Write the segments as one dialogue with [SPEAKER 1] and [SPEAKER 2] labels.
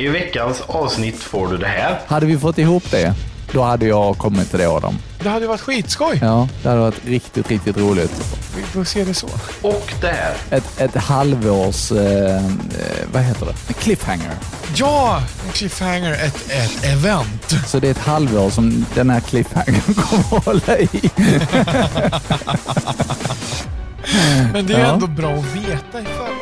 [SPEAKER 1] I veckans avsnitt får du det här.
[SPEAKER 2] Hade vi fått ihop det, då hade jag kommit till det Adam.
[SPEAKER 3] Det hade varit skitskoj.
[SPEAKER 2] Ja, det hade varit riktigt, riktigt roligt.
[SPEAKER 3] Vi får se det så.
[SPEAKER 1] Och det här.
[SPEAKER 2] Ett, ett halvårs, eh, eh, vad heter det? En cliffhanger.
[SPEAKER 3] Ja, en cliffhanger, ett, ett event.
[SPEAKER 2] Så det är ett halvår som den här cliffhangern kommer att hålla i.
[SPEAKER 3] Men det är
[SPEAKER 2] Ja.
[SPEAKER 3] ändå bra att veta i förväg.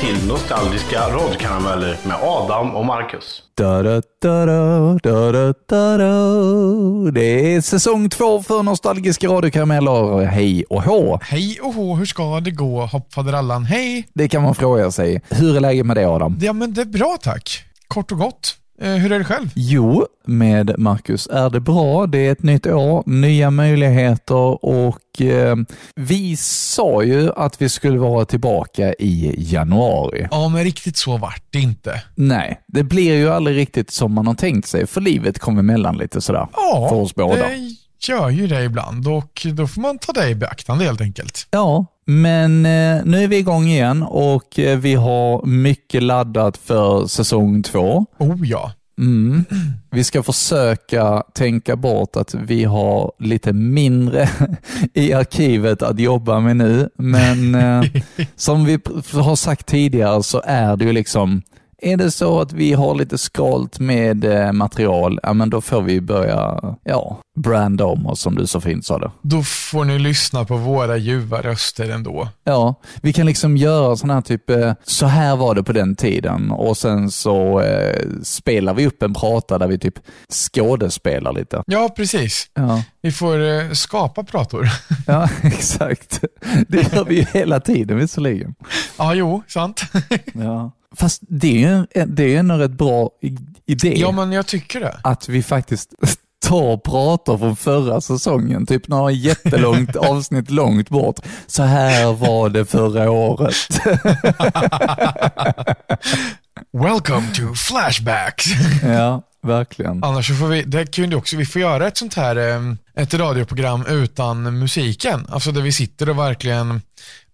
[SPEAKER 1] Till Nostalgiska radkarameller med Adam och Marcus.
[SPEAKER 2] Da, da, da, da, da, da, da, da. Det är säsong två för Nostalgiska radiokarameller. Hej och hå!
[SPEAKER 3] Hej och hå, hur ska det gå? Hoppfaderallan, hej.
[SPEAKER 2] Det kan man fråga sig. Hur är läget med det Adam?
[SPEAKER 3] Ja, men det är bra tack. Kort och gott. Eh, hur är det själv?
[SPEAKER 2] Jo, med Marcus är det bra. Det är ett nytt år, nya möjligheter och eh, vi sa ju att vi skulle vara tillbaka i januari.
[SPEAKER 3] Ja, men riktigt så vart det inte.
[SPEAKER 2] Nej, det blir ju aldrig riktigt som man har tänkt sig, för livet kommer emellan lite sådär.
[SPEAKER 3] Ja,
[SPEAKER 2] För oss båda.
[SPEAKER 3] det gör ju det ibland och då får man ta det i beaktande helt enkelt.
[SPEAKER 2] Ja, men eh, nu är vi igång igen och eh, vi har mycket laddat för säsong två.
[SPEAKER 3] Oh ja.
[SPEAKER 2] Mm. Vi ska försöka tänka bort att vi har lite mindre i arkivet att jobba med nu, men eh, som vi har sagt tidigare så är det ju liksom är det så att vi har lite skalt med eh, material, ja men då får vi börja, ja, branda om oss som du så fint sa det.
[SPEAKER 3] Då får ni lyssna på våra ljuva röster ändå.
[SPEAKER 2] Ja, vi kan liksom göra sån här typ, eh, så här var det på den tiden och sen så eh, spelar vi upp en prata där vi typ skådespelar lite.
[SPEAKER 3] Ja, precis.
[SPEAKER 2] Ja,
[SPEAKER 3] Vi får eh, skapa prator.
[SPEAKER 2] ja exakt. Det gör vi ju hela tiden visserligen.
[SPEAKER 3] ja, jo, sant.
[SPEAKER 2] Ja. Fast det är ju det är en rätt bra idé
[SPEAKER 3] ja, men jag tycker det.
[SPEAKER 2] att vi faktiskt tar och pratar från förra säsongen, typ några jättelångt avsnitt långt bort. Så här var det förra året.
[SPEAKER 3] Welcome to Flashbacks.
[SPEAKER 2] ja, verkligen.
[SPEAKER 3] Annars så får vi, det kunde också, vi får göra ett sånt här, eh, ett radioprogram utan musiken. Alltså där vi sitter och verkligen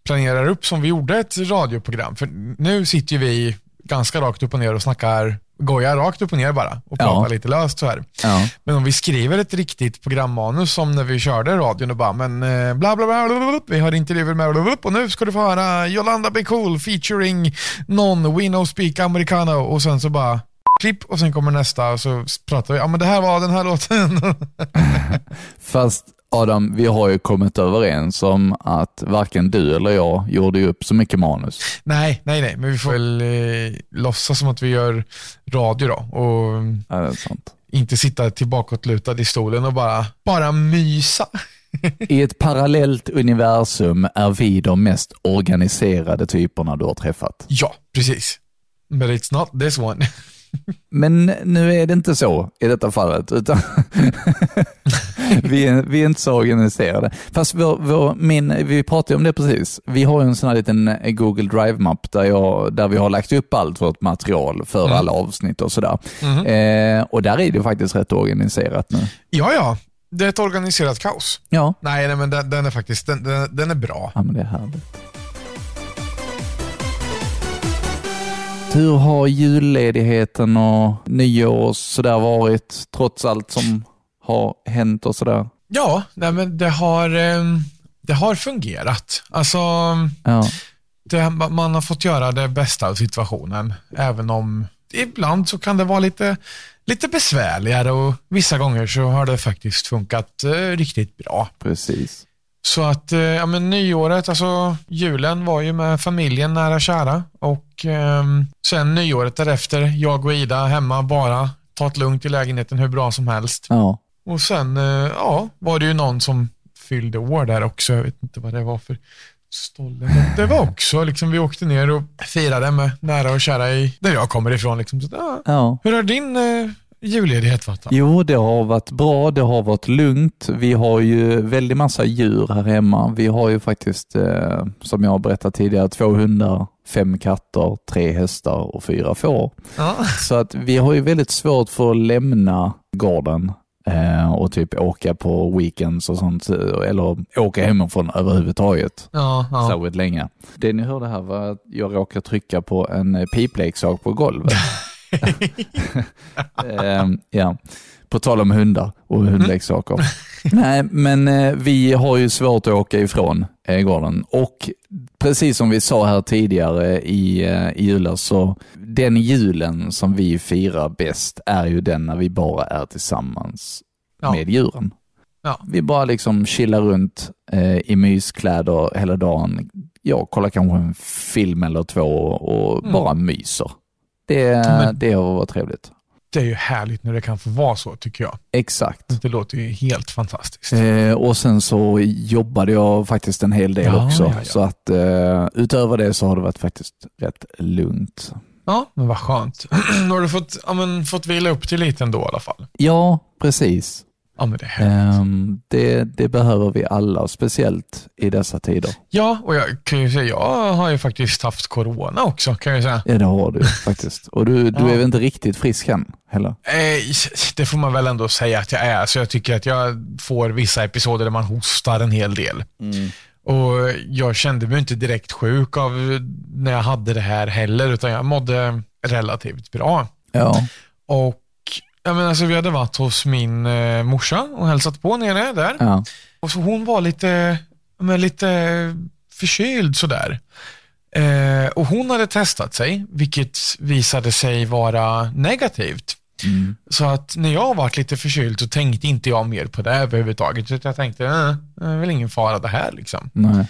[SPEAKER 3] planerar upp som vi gjorde ett radioprogram. För nu sitter ju vi ganska rakt upp och ner och snackar, gojar rakt upp och ner bara och
[SPEAKER 2] Ja.
[SPEAKER 3] pratar lite löst så här.
[SPEAKER 2] Ja.
[SPEAKER 3] Men om vi skriver ett riktigt programmanus som när vi körde radion och bara, men eh, bla bla bla, bla, bla, bla vi har intervjuer med bla, bla, och nu ska du få höra Yolanda Be Cool featuring någon We Know Speak Americano och sen så bara klipp och sen kommer nästa och så pratar vi, ja men det här var den här låten.
[SPEAKER 2] Fast Adam, vi har ju kommit överens om att varken du eller jag gjorde upp så mycket manus.
[SPEAKER 3] nej, nej, nej, men vi får väl eh, låtsas som att vi gör radio då och
[SPEAKER 2] Ja, det är sant.
[SPEAKER 3] inte sitta tillbakåtlutad i stolen och bara, bara mysa.
[SPEAKER 2] I ett parallellt universum är vi de mest organiserade typerna du har träffat.
[SPEAKER 3] Ja, precis. But it's not this one.
[SPEAKER 2] Men nu är det inte så i detta fallet, utan vi, är, vi är inte så organiserade. Fast vår, vår, min, vi pratade om det precis. Vi har ju en sån här liten eh, Google Drive-mapp där, jag, där vi har lagt upp allt vårt material för alla avsnitt och sådär. Eh, och där är det faktiskt rätt organiserat nu.
[SPEAKER 3] Ja, ja. Det är ett organiserat kaos.
[SPEAKER 2] Ja,
[SPEAKER 3] Nej, nej men den, den är faktiskt den, den, den är bra.
[SPEAKER 2] ja men det är härligt. Hur har julledigheten och nyår och sådär varit, trots allt som har hänt och sådär?
[SPEAKER 3] Ja, nej, men det har, eh, det har fungerat. Alltså,
[SPEAKER 2] Ja.
[SPEAKER 3] det, man har fått göra det bästa av situationen, även om ibland så kan det vara lite, lite besvärligare och vissa gånger så har det faktiskt funkat eh, riktigt bra.
[SPEAKER 2] Precis.
[SPEAKER 3] Så att, eh, ja men nyåret, alltså julen var ju med familjen nära och kära och ehm, sen nyåret därefter, jag och Ida hemma bara, ta det lugnt i lägenheten hur bra som helst.
[SPEAKER 2] Ja.
[SPEAKER 3] Och sen, eh, ja, var det ju någon som fyllde år där också, jag vet inte vad det var för stolle. Men det var också, liksom vi åkte ner och firade med nära och kära i, där jag kommer ifrån. Liksom. Så, ja.
[SPEAKER 2] ja.
[SPEAKER 3] Hur har din eh, julledighet varit då?
[SPEAKER 2] Jo, det har varit bra. Det har varit lugnt. Vi har ju väldigt massa djur här hemma. Vi har ju faktiskt, eh, som jag har berättat tidigare, två hundar, fem katter, tre hästar och fyra får.
[SPEAKER 3] Ja.
[SPEAKER 2] Så att vi har ju väldigt svårt för att lämna gården och typ åka på weekends och sånt. Eller åka hemifrån överhuvudtaget.
[SPEAKER 3] Ja, ja.
[SPEAKER 2] Särskilt länge. Det ni hörde här var att jag råkade trycka på en eh, pipleksak på golvet. Ehm, ja. På tal om hundar och hundleksaker. Nej, men eh, vi har ju svårt att åka ifrån eh, gården. Och precis som vi sa här tidigare i, eh, i julas, så den julen som vi firar bäst är ju den när vi bara är tillsammans
[SPEAKER 3] Ja.
[SPEAKER 2] med djuren.
[SPEAKER 3] Ja.
[SPEAKER 2] Vi bara liksom chillar runt eh, i myskläder hela dagen. Jag kollar kanske en film eller två och
[SPEAKER 3] Mm.
[SPEAKER 2] bara myser. Det,
[SPEAKER 3] Men-
[SPEAKER 2] det har varit trevligt.
[SPEAKER 3] Det är ju härligt när det kan få vara så tycker jag.
[SPEAKER 2] Exakt.
[SPEAKER 3] Det låter ju helt fantastiskt.
[SPEAKER 2] Eh, och sen så jobbade jag faktiskt en hel del
[SPEAKER 3] Ja,
[SPEAKER 2] också.
[SPEAKER 3] ja, ja.
[SPEAKER 2] Så att eh, utöver det så har det varit faktiskt rätt lugnt.
[SPEAKER 3] Ja, men vad skönt. Då har du fått, ja, men, fått vila upp till lite ändå i alla fall.
[SPEAKER 2] Ja, precis.
[SPEAKER 3] Ja, men det är.
[SPEAKER 2] Ehm, det, det behöver vi alla, speciellt i dessa tider.
[SPEAKER 3] Ja, och jag kan ju säga, jag har ju faktiskt haft corona också kan jag säga.
[SPEAKER 2] Ja, det har du faktiskt. Och du, du
[SPEAKER 3] Ja.
[SPEAKER 2] är väl inte riktigt frisk än heller?
[SPEAKER 3] Eh, Det får man väl ändå säga att jag är, så jag tycker att jag får vissa episoder där man hostar en hel del. Och Jag kände mig inte direkt sjuk av när jag hade det här heller, utan jag mådde relativt bra.
[SPEAKER 2] Ja.
[SPEAKER 3] Och jag menar, alltså, Vi hade varit hos min eh, morsa och hälsat på nere där.
[SPEAKER 2] ja.
[SPEAKER 3] Och så hon var lite, men lite förkyld sådär. Eh, och hon hade testat sig, vilket visade sig vara negativt.
[SPEAKER 2] Mm.
[SPEAKER 3] Så att när jag varit lite förkyld så tänkte inte jag mer på det överhuvudtaget. Jag tänkte, eh, det är väl ingen fara det här liksom.
[SPEAKER 2] Nej.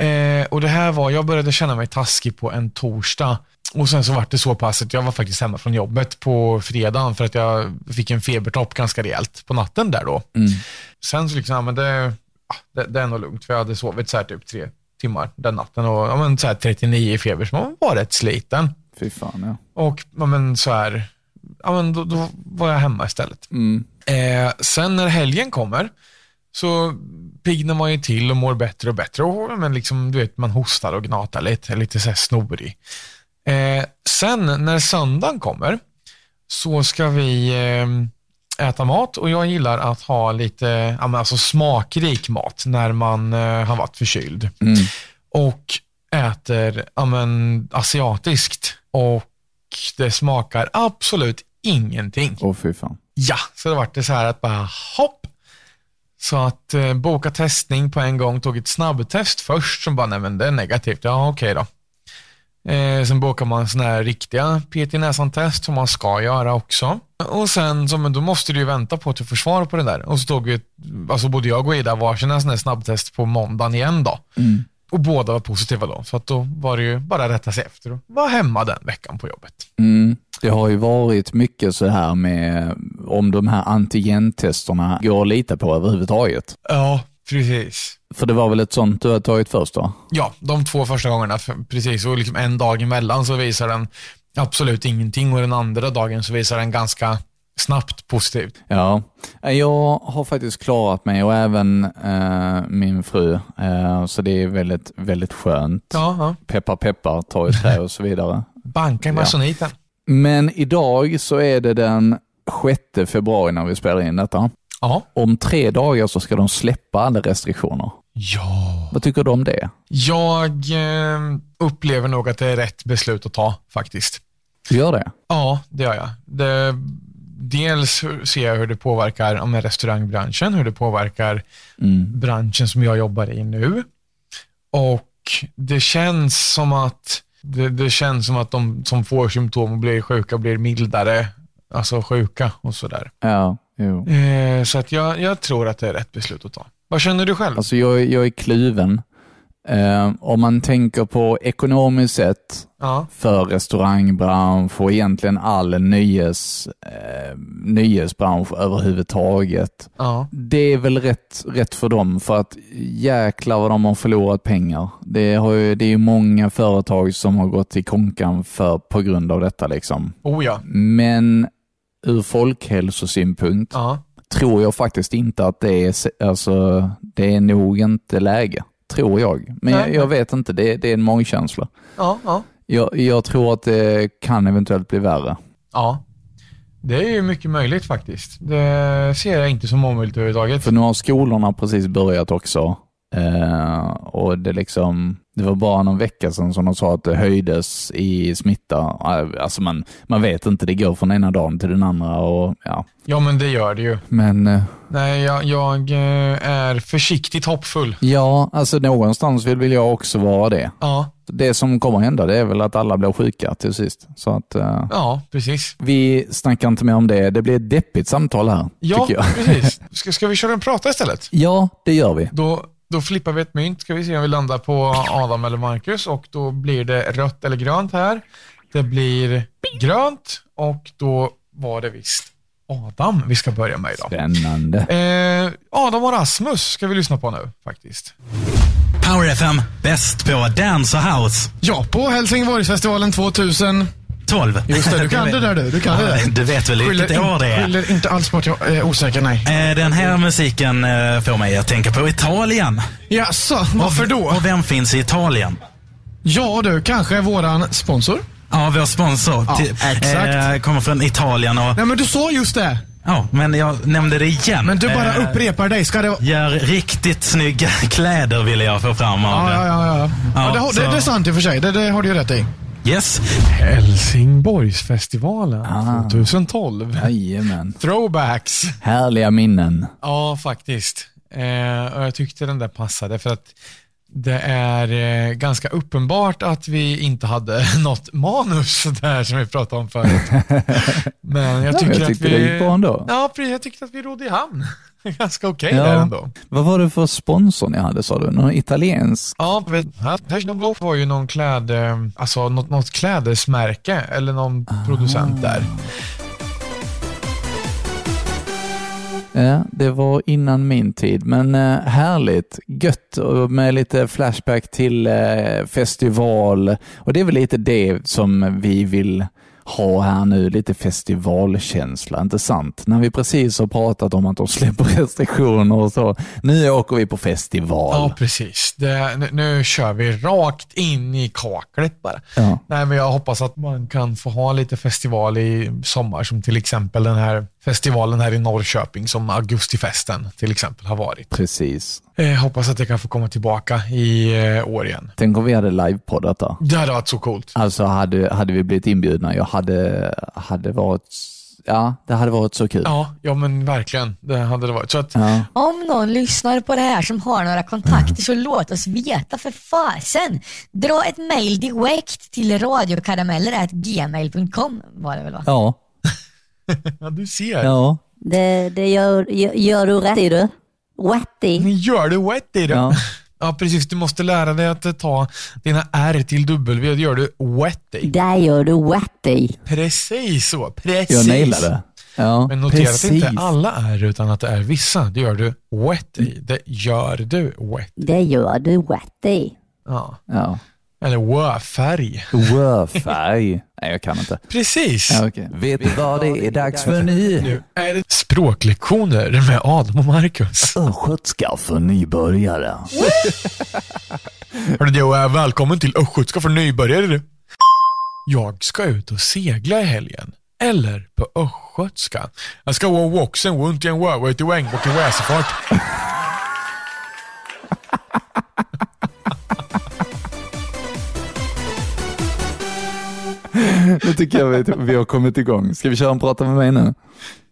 [SPEAKER 3] Eh, och det här var, jag började känna mig taskig på en torsdag. Och sen så var det så pass att jag var faktiskt hemma från jobbet på fredagen för att jag fick en febertopp ganska rejält på natten där då.
[SPEAKER 2] Mm.
[SPEAKER 3] Sen så liksom, ja, men det, det, det är nog lugnt för jag hade sovit så här typ tre timmar den natten och ja, men så här 39 i feber så man var rätt sliten.
[SPEAKER 2] Fy fan ja.
[SPEAKER 3] Och ja, men så här, ja, men då, då var jag hemma istället.
[SPEAKER 2] Mm.
[SPEAKER 3] Eh, sen när helgen kommer så piggnar man ju till och mår bättre och bättre. Och, men liksom, du vet, man hostar och gnatar lite, är lite så här snorig. Eh, sen när söndagen kommer så ska vi eh, äta mat och jag gillar att ha lite ja, alltså smakrik mat när man eh, har varit förkyld.
[SPEAKER 2] Mm.
[SPEAKER 3] Och äter ja, men, asiatiskt och det smakar absolut ingenting.
[SPEAKER 2] Åh fy fan.
[SPEAKER 3] Ja, så det vart det så här att bara hopp. Så att eh, boka testning på en gång, tog ett snabbtest först som bara, nej men det är negativt, ja okej då. Eh, sen bokar man sådana här riktiga PT i näsan-test som man ska göra också. Och sen, så, men då måste du ju vänta på att du får svar på det där. Och så tog vi, alltså både jag och Ida varsin sån här snabbtest på måndagen igen då.
[SPEAKER 2] Mm.
[SPEAKER 3] Och båda var positiva då, så att då var det ju bara att rätta sig efter och vara hemma den veckan på jobbet.
[SPEAKER 2] Mm. Det har ju varit mycket så här med om de här antigentesterna går att lita på överhuvudtaget.
[SPEAKER 3] Ja, precis.
[SPEAKER 2] För det var väl ett sånt du har tagit först då?
[SPEAKER 3] Ja, de två första gångerna, precis. Och liksom en dag emellan så visar den absolut ingenting och den andra dagen så visar den ganska snabbt positivt.
[SPEAKER 2] Ja, jag har faktiskt klarat mig och även eh, min fru, eh, så det är väldigt, väldigt skönt.
[SPEAKER 3] Ja, ja.
[SPEAKER 2] Peppar peppar, ta i trä och så vidare.
[SPEAKER 3] Banka i masoniten.
[SPEAKER 2] Men idag så är det den 6 februari när vi spelar in detta.
[SPEAKER 3] Ja.
[SPEAKER 2] Om tre dagar så ska de släppa alla restriktioner.
[SPEAKER 3] Ja.
[SPEAKER 2] Vad tycker du om det?
[SPEAKER 3] Jag eh, upplever nog att det är rätt beslut att ta faktiskt.
[SPEAKER 2] Du gör det?
[SPEAKER 3] Ja, det gör jag. Det, dels ser jag hur det påverkar men restaurangbranschen, hur det påverkar
[SPEAKER 2] Mm.
[SPEAKER 3] branschen som jag jobbar i nu. Och det känns som att det, det känns som att de som får symptom och blir sjuka blir mildare, alltså sjuka och sådär.
[SPEAKER 2] Ja, jo.
[SPEAKER 3] Eh, så att jag, jag tror att det är rätt beslut att ta. Vad känner du själv?
[SPEAKER 2] Alltså jag, jag är kluven. Eh, om man tänker på ekonomiskt sett
[SPEAKER 3] ja,
[SPEAKER 2] för restaurangbransch och egentligen all nöjes, eh, nöjesbransch överhuvudtaget.
[SPEAKER 3] ja,
[SPEAKER 2] Det är väl rätt, rätt för dem för att jäklar vad de har förlorat pengar. Det, har ju, det är ju många företag som har gått i konkan för, på grund av detta. liksom.
[SPEAKER 3] oh ja.
[SPEAKER 2] Men ur folkhälsosynpunkt
[SPEAKER 3] ja.
[SPEAKER 2] tror jag faktiskt inte att det är, alltså, det är nog inte läge. Tror jag. Men
[SPEAKER 3] Nej,
[SPEAKER 2] jag, jag vet inte, det, det är en magkänsla.
[SPEAKER 3] Ja, ja.
[SPEAKER 2] Jag, jag tror att det kan eventuellt bli värre.
[SPEAKER 3] ja. det är ju mycket möjligt faktiskt. Det ser jag inte som omöjligt överhuvudtaget.
[SPEAKER 2] För nu har skolorna precis börjat också. Eh, och det, liksom, det var bara någon vecka sedan som de sa att det höjdes i smitta. Eh, alltså man, man vet inte, det går från ena dagen till den andra. Och, ja.
[SPEAKER 3] Ja, men det gör det ju.
[SPEAKER 2] Men eh,
[SPEAKER 3] Nej, jag, jag är försiktigt hoppfull.
[SPEAKER 2] ja, alltså någonstans vill, vill jag också vara det.
[SPEAKER 3] Ja,
[SPEAKER 2] Det som kommer hända det är väl att alla blir sjuka till sist. Så att,
[SPEAKER 3] ja precis.
[SPEAKER 2] vi snackar inte mer om det. Det blir ett deppigt samtal här,
[SPEAKER 3] Ja, precis. Ska, ska vi köra en prata istället?
[SPEAKER 2] Ja, det gör vi.
[SPEAKER 3] Då, då flippar vi ett mynt. Ska vi se om vi landar på Adam eller Marcus och då blir det rött eller grönt här. Det blir grönt och då var det visst Adam vi ska börja med idag.
[SPEAKER 2] Spännande.
[SPEAKER 3] Eh, Adam och Rasmus ska vi lyssna på nu faktiskt.
[SPEAKER 4] Power FM, bäst på dance och house.
[SPEAKER 5] Ja, på Helsingborgsfestivalen 2000.
[SPEAKER 4] 12.
[SPEAKER 5] Just det, du kan det där du. Du kan det där.
[SPEAKER 4] Du vet väl vilket år det är?
[SPEAKER 5] skyller inte alls på att jag är osäker, nej.
[SPEAKER 4] Eh, Den här musiken eh, får mig att tänka på Italien.
[SPEAKER 5] Jaså, varför då?
[SPEAKER 4] Och vem finns i Italien?
[SPEAKER 5] Ja du, kanske våran sponsor?
[SPEAKER 4] Ja, vår sponsor.
[SPEAKER 5] Ja,
[SPEAKER 4] Till-
[SPEAKER 5] exakt.
[SPEAKER 4] eh, kommer från Italien och...
[SPEAKER 5] Nej men du sa just det.
[SPEAKER 4] Ja, men jag nämnde det igen.
[SPEAKER 5] Men du bara
[SPEAKER 4] Eh,
[SPEAKER 5] upprepar dig. Ska det.
[SPEAKER 4] Gör riktigt snygga kläder ville jag få fram av
[SPEAKER 5] Ja,
[SPEAKER 4] det.
[SPEAKER 5] ja, ja. ja. ja det, har-
[SPEAKER 4] så-
[SPEAKER 5] det, det är sant i och för sig. Det, det har du ju rätt i.
[SPEAKER 4] Yes.
[SPEAKER 3] Helsingborgsfestivalen
[SPEAKER 2] Ah.
[SPEAKER 3] 2012.
[SPEAKER 2] Jajamän.
[SPEAKER 3] Throwbacks.
[SPEAKER 2] Härliga minnen.
[SPEAKER 3] Ja, faktiskt. Eh, och jag tyckte den där passade för att det är eh, ganska uppenbart att vi inte hade något manus där som vi pratade om förut. Men jag
[SPEAKER 2] Ja,
[SPEAKER 3] tycker
[SPEAKER 2] men jag
[SPEAKER 3] att vi...
[SPEAKER 2] det gick bra ändå.
[SPEAKER 3] Ja. Jag tyckte att vi rodde i hamn. ganska okej
[SPEAKER 2] Ja.
[SPEAKER 3] där ändå.
[SPEAKER 2] Vad var det för sponsor ni hade sa du? Någon italiensk?
[SPEAKER 3] Ja, Hashnogoff var ju någon kläd, eh, alltså något, något klädesmärke eller någon producent där.
[SPEAKER 2] Ja, det var innan min tid, men eh, härligt. Gött med lite flashback till eh, festival. Och det är väl lite det som vi vill ha här nu, lite festivalkänsla, inte sant? När vi precis har pratat om att de släpper restriktioner och så. Nu åker vi på festival.
[SPEAKER 3] Ja, precis. Det, nu, nu kör vi rakt in i kaklet bara.
[SPEAKER 2] Ja.
[SPEAKER 3] Nej, men jag hoppas att man kan få ha lite festival i sommar, som till exempel den här festivalen här i Norrköping, som Augustifesten till exempel har varit.
[SPEAKER 2] Precis.
[SPEAKER 3] Eh, hoppas att det kan få komma tillbaka i eh, år igen.
[SPEAKER 2] Tänk om vi hade livepoddat där.
[SPEAKER 3] Det hade varit så coolt.
[SPEAKER 2] Alltså hade, hade vi blivit inbjudna, jag hade, hade varit, ja, det hade varit så kul.
[SPEAKER 3] Ja, ja men verkligen. Det hade det varit. Så att,
[SPEAKER 2] Ja.
[SPEAKER 6] Om någon lyssnar på det här som har några kontakter så låt oss veta för fasen. Dra ett mail direkt till radiokarameller.gmail.com var det väl va?
[SPEAKER 2] Ja.
[SPEAKER 3] ja, du ser.
[SPEAKER 2] Ja.
[SPEAKER 7] Det, det gör, gör, du rätt i du.
[SPEAKER 3] Men gör du wet i det?
[SPEAKER 2] Ja.
[SPEAKER 3] Ja. precis. Du måste lära dig att ta dina R till W. Det gör du wet i.
[SPEAKER 7] Det gör du i.
[SPEAKER 3] Precis så. Precis.
[SPEAKER 2] Jag nailade. Ja,
[SPEAKER 3] Men notera att det inte
[SPEAKER 2] precis.
[SPEAKER 3] är alla är utan att det är vissa. Det gör du wet i. Det gör du wet.
[SPEAKER 7] Det gör du i.
[SPEAKER 3] Ja.
[SPEAKER 2] Ja.
[SPEAKER 3] Eller wö-färg.
[SPEAKER 2] Wörfärg. Nej, jag kan inte.
[SPEAKER 3] Precis.
[SPEAKER 2] Ja, okay. Vet du vad det är dags för nu?
[SPEAKER 3] Nu är det språklektioner med Adam och Marcus.
[SPEAKER 2] Östgötska för nybörjare.
[SPEAKER 3] Hörru du, och välkommen till Östgötska för nybörjare. Jag ska ut och segla i helgen. Eller på östgötska. Jag ska vara vuxen runt i en röva till Wäng och i racerfart.
[SPEAKER 2] Nu tycker jag vi, vi har kommit igång. Ska vi köra en prata med mig nu?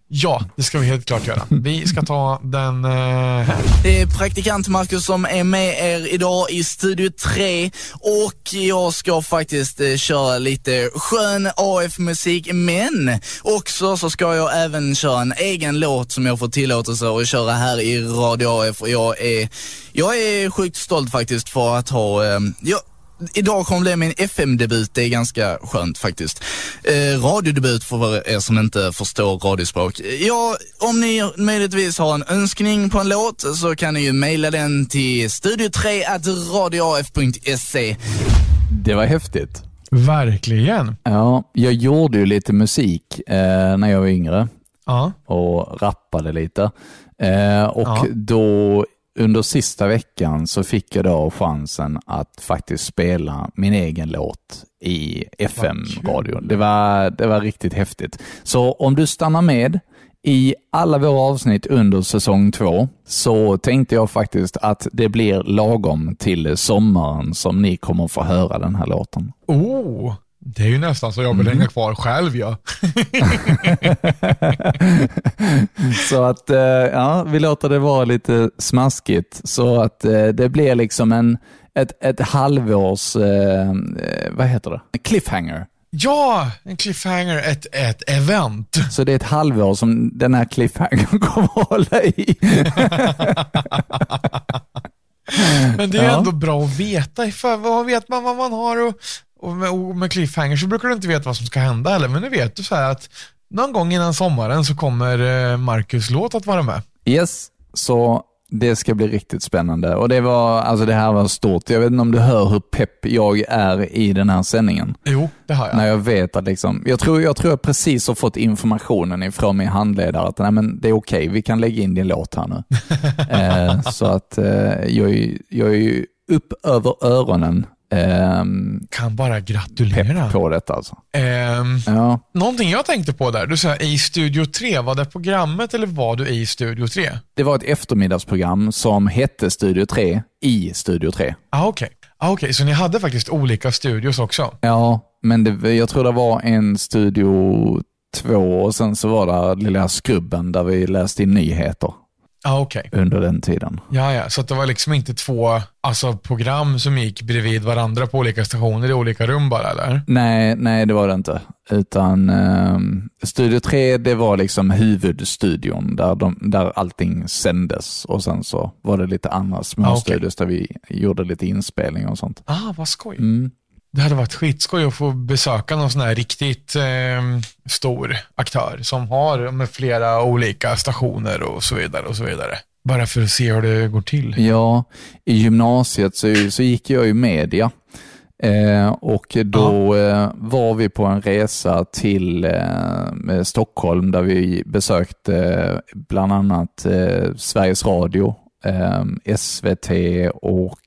[SPEAKER 3] Ja, det ska vi helt klart göra. Vi ska ta den eh, här.
[SPEAKER 8] Det är praktikant Marcus som är med er idag i Studio 3 och jag ska faktiskt eh, köra lite skön AF-musik men också så ska jag även köra en egen låt som jag får tillåtelse att köra här i Radio AF och jag är, jag är sjukt stolt faktiskt för att ha, eh, jag, Idag kommer bli min FM-debut, det är ganska skönt faktiskt. Eh, radiodebut för er som inte förstår radiospråk. Ja, om ni möjligtvis har en önskning på en låt så kan ni ju mejla den till studio3 radioaf.se.
[SPEAKER 2] Det var häftigt.
[SPEAKER 3] Verkligen.
[SPEAKER 2] Ja, jag gjorde ju lite musik eh, när jag var yngre
[SPEAKER 3] Ja.
[SPEAKER 2] och rappade lite. Eh, och
[SPEAKER 3] Ja.
[SPEAKER 2] då under sista veckan så fick jag då chansen att faktiskt spela min egen låt i FM-radion. Det var, det var riktigt häftigt. Så om du stannar med i alla våra avsnitt under säsong två så tänkte jag faktiskt att det blir lagom till sommaren som ni kommer få höra den här låten.
[SPEAKER 3] Oh, det är ju nästan så jag vill hänga kvar själv ja.
[SPEAKER 2] Så att, eh, ja, vi låter det vara lite smaskigt så att eh, det blir liksom en, ett, ett halvårs, eh, vad heter det, cliffhanger.
[SPEAKER 3] Ja, en cliffhanger, ett, ett event.
[SPEAKER 2] Så det är ett halvår som den här cliffhangern kommer att hålla i.
[SPEAKER 3] Men det är
[SPEAKER 2] Ja.
[SPEAKER 3] ändå bra att veta. Vad vet man vad man har och, och, med, och med cliffhanger så brukar du inte veta vad som ska hända heller. Men nu vet du så här att någon gång innan sommaren så kommer eh, Marcus låt att vara med.
[SPEAKER 2] Yes, så det ska bli riktigt spännande. Och det var, alltså det här var stort. Jag vet inte om du hör hur pepp jag är i den här sändningen.
[SPEAKER 3] Jo, det har jag.
[SPEAKER 2] När jag vet att liksom, jag tror jag, tror jag precis har fått informationen ifrån min handledare att nej, men det är okej, vi kan lägga in din låt här nu. eh, så att eh, jag, är, jag är ju upp över öronen ehm,
[SPEAKER 3] Kan bara gratulera.
[SPEAKER 2] pepp på detta alltså.
[SPEAKER 3] Ehm,
[SPEAKER 2] Ja,
[SPEAKER 3] någonting jag tänkte på där, du sa i Studio 3, var det programmet eller var du i Studio 3?
[SPEAKER 2] det var ett eftermiddagsprogram som hette Studio 3 i Studio 3.
[SPEAKER 3] Ah, okej. Ah, okej, så ni hade faktiskt olika studios också?
[SPEAKER 2] Ja, men det, jag tror det var en Studio 2 och sen så var det lilla skrubben där vi läste in nyheter
[SPEAKER 3] Ah, okej.
[SPEAKER 2] under den tiden.
[SPEAKER 3] Ja, ja, så att det var liksom inte två alltså, program som gick bredvid varandra på olika stationer i olika rum bara, eller?
[SPEAKER 2] Nej, nej det var det inte. Utan ehm, Studio 3, det var liksom huvudstudion där, de, där allting sändes och sen så var det lite andra små
[SPEAKER 3] Ah, okej.
[SPEAKER 2] studios där vi gjorde lite inspelning och sånt.
[SPEAKER 3] Ah, vad skoj.
[SPEAKER 2] Mm.
[SPEAKER 3] Det hade varit skitskoj att få besöka någon sån här riktigt eh, stor aktör som har med flera olika stationer och så vidare och så vidare. Bara för att se hur det går till.
[SPEAKER 2] Ja, i gymnasiet så, så gick jag ju media. Eh, och då eh, var vi på en resa till eh, Stockholm där vi besökte eh, bland annat eh, Sveriges Radio, eh, SVT och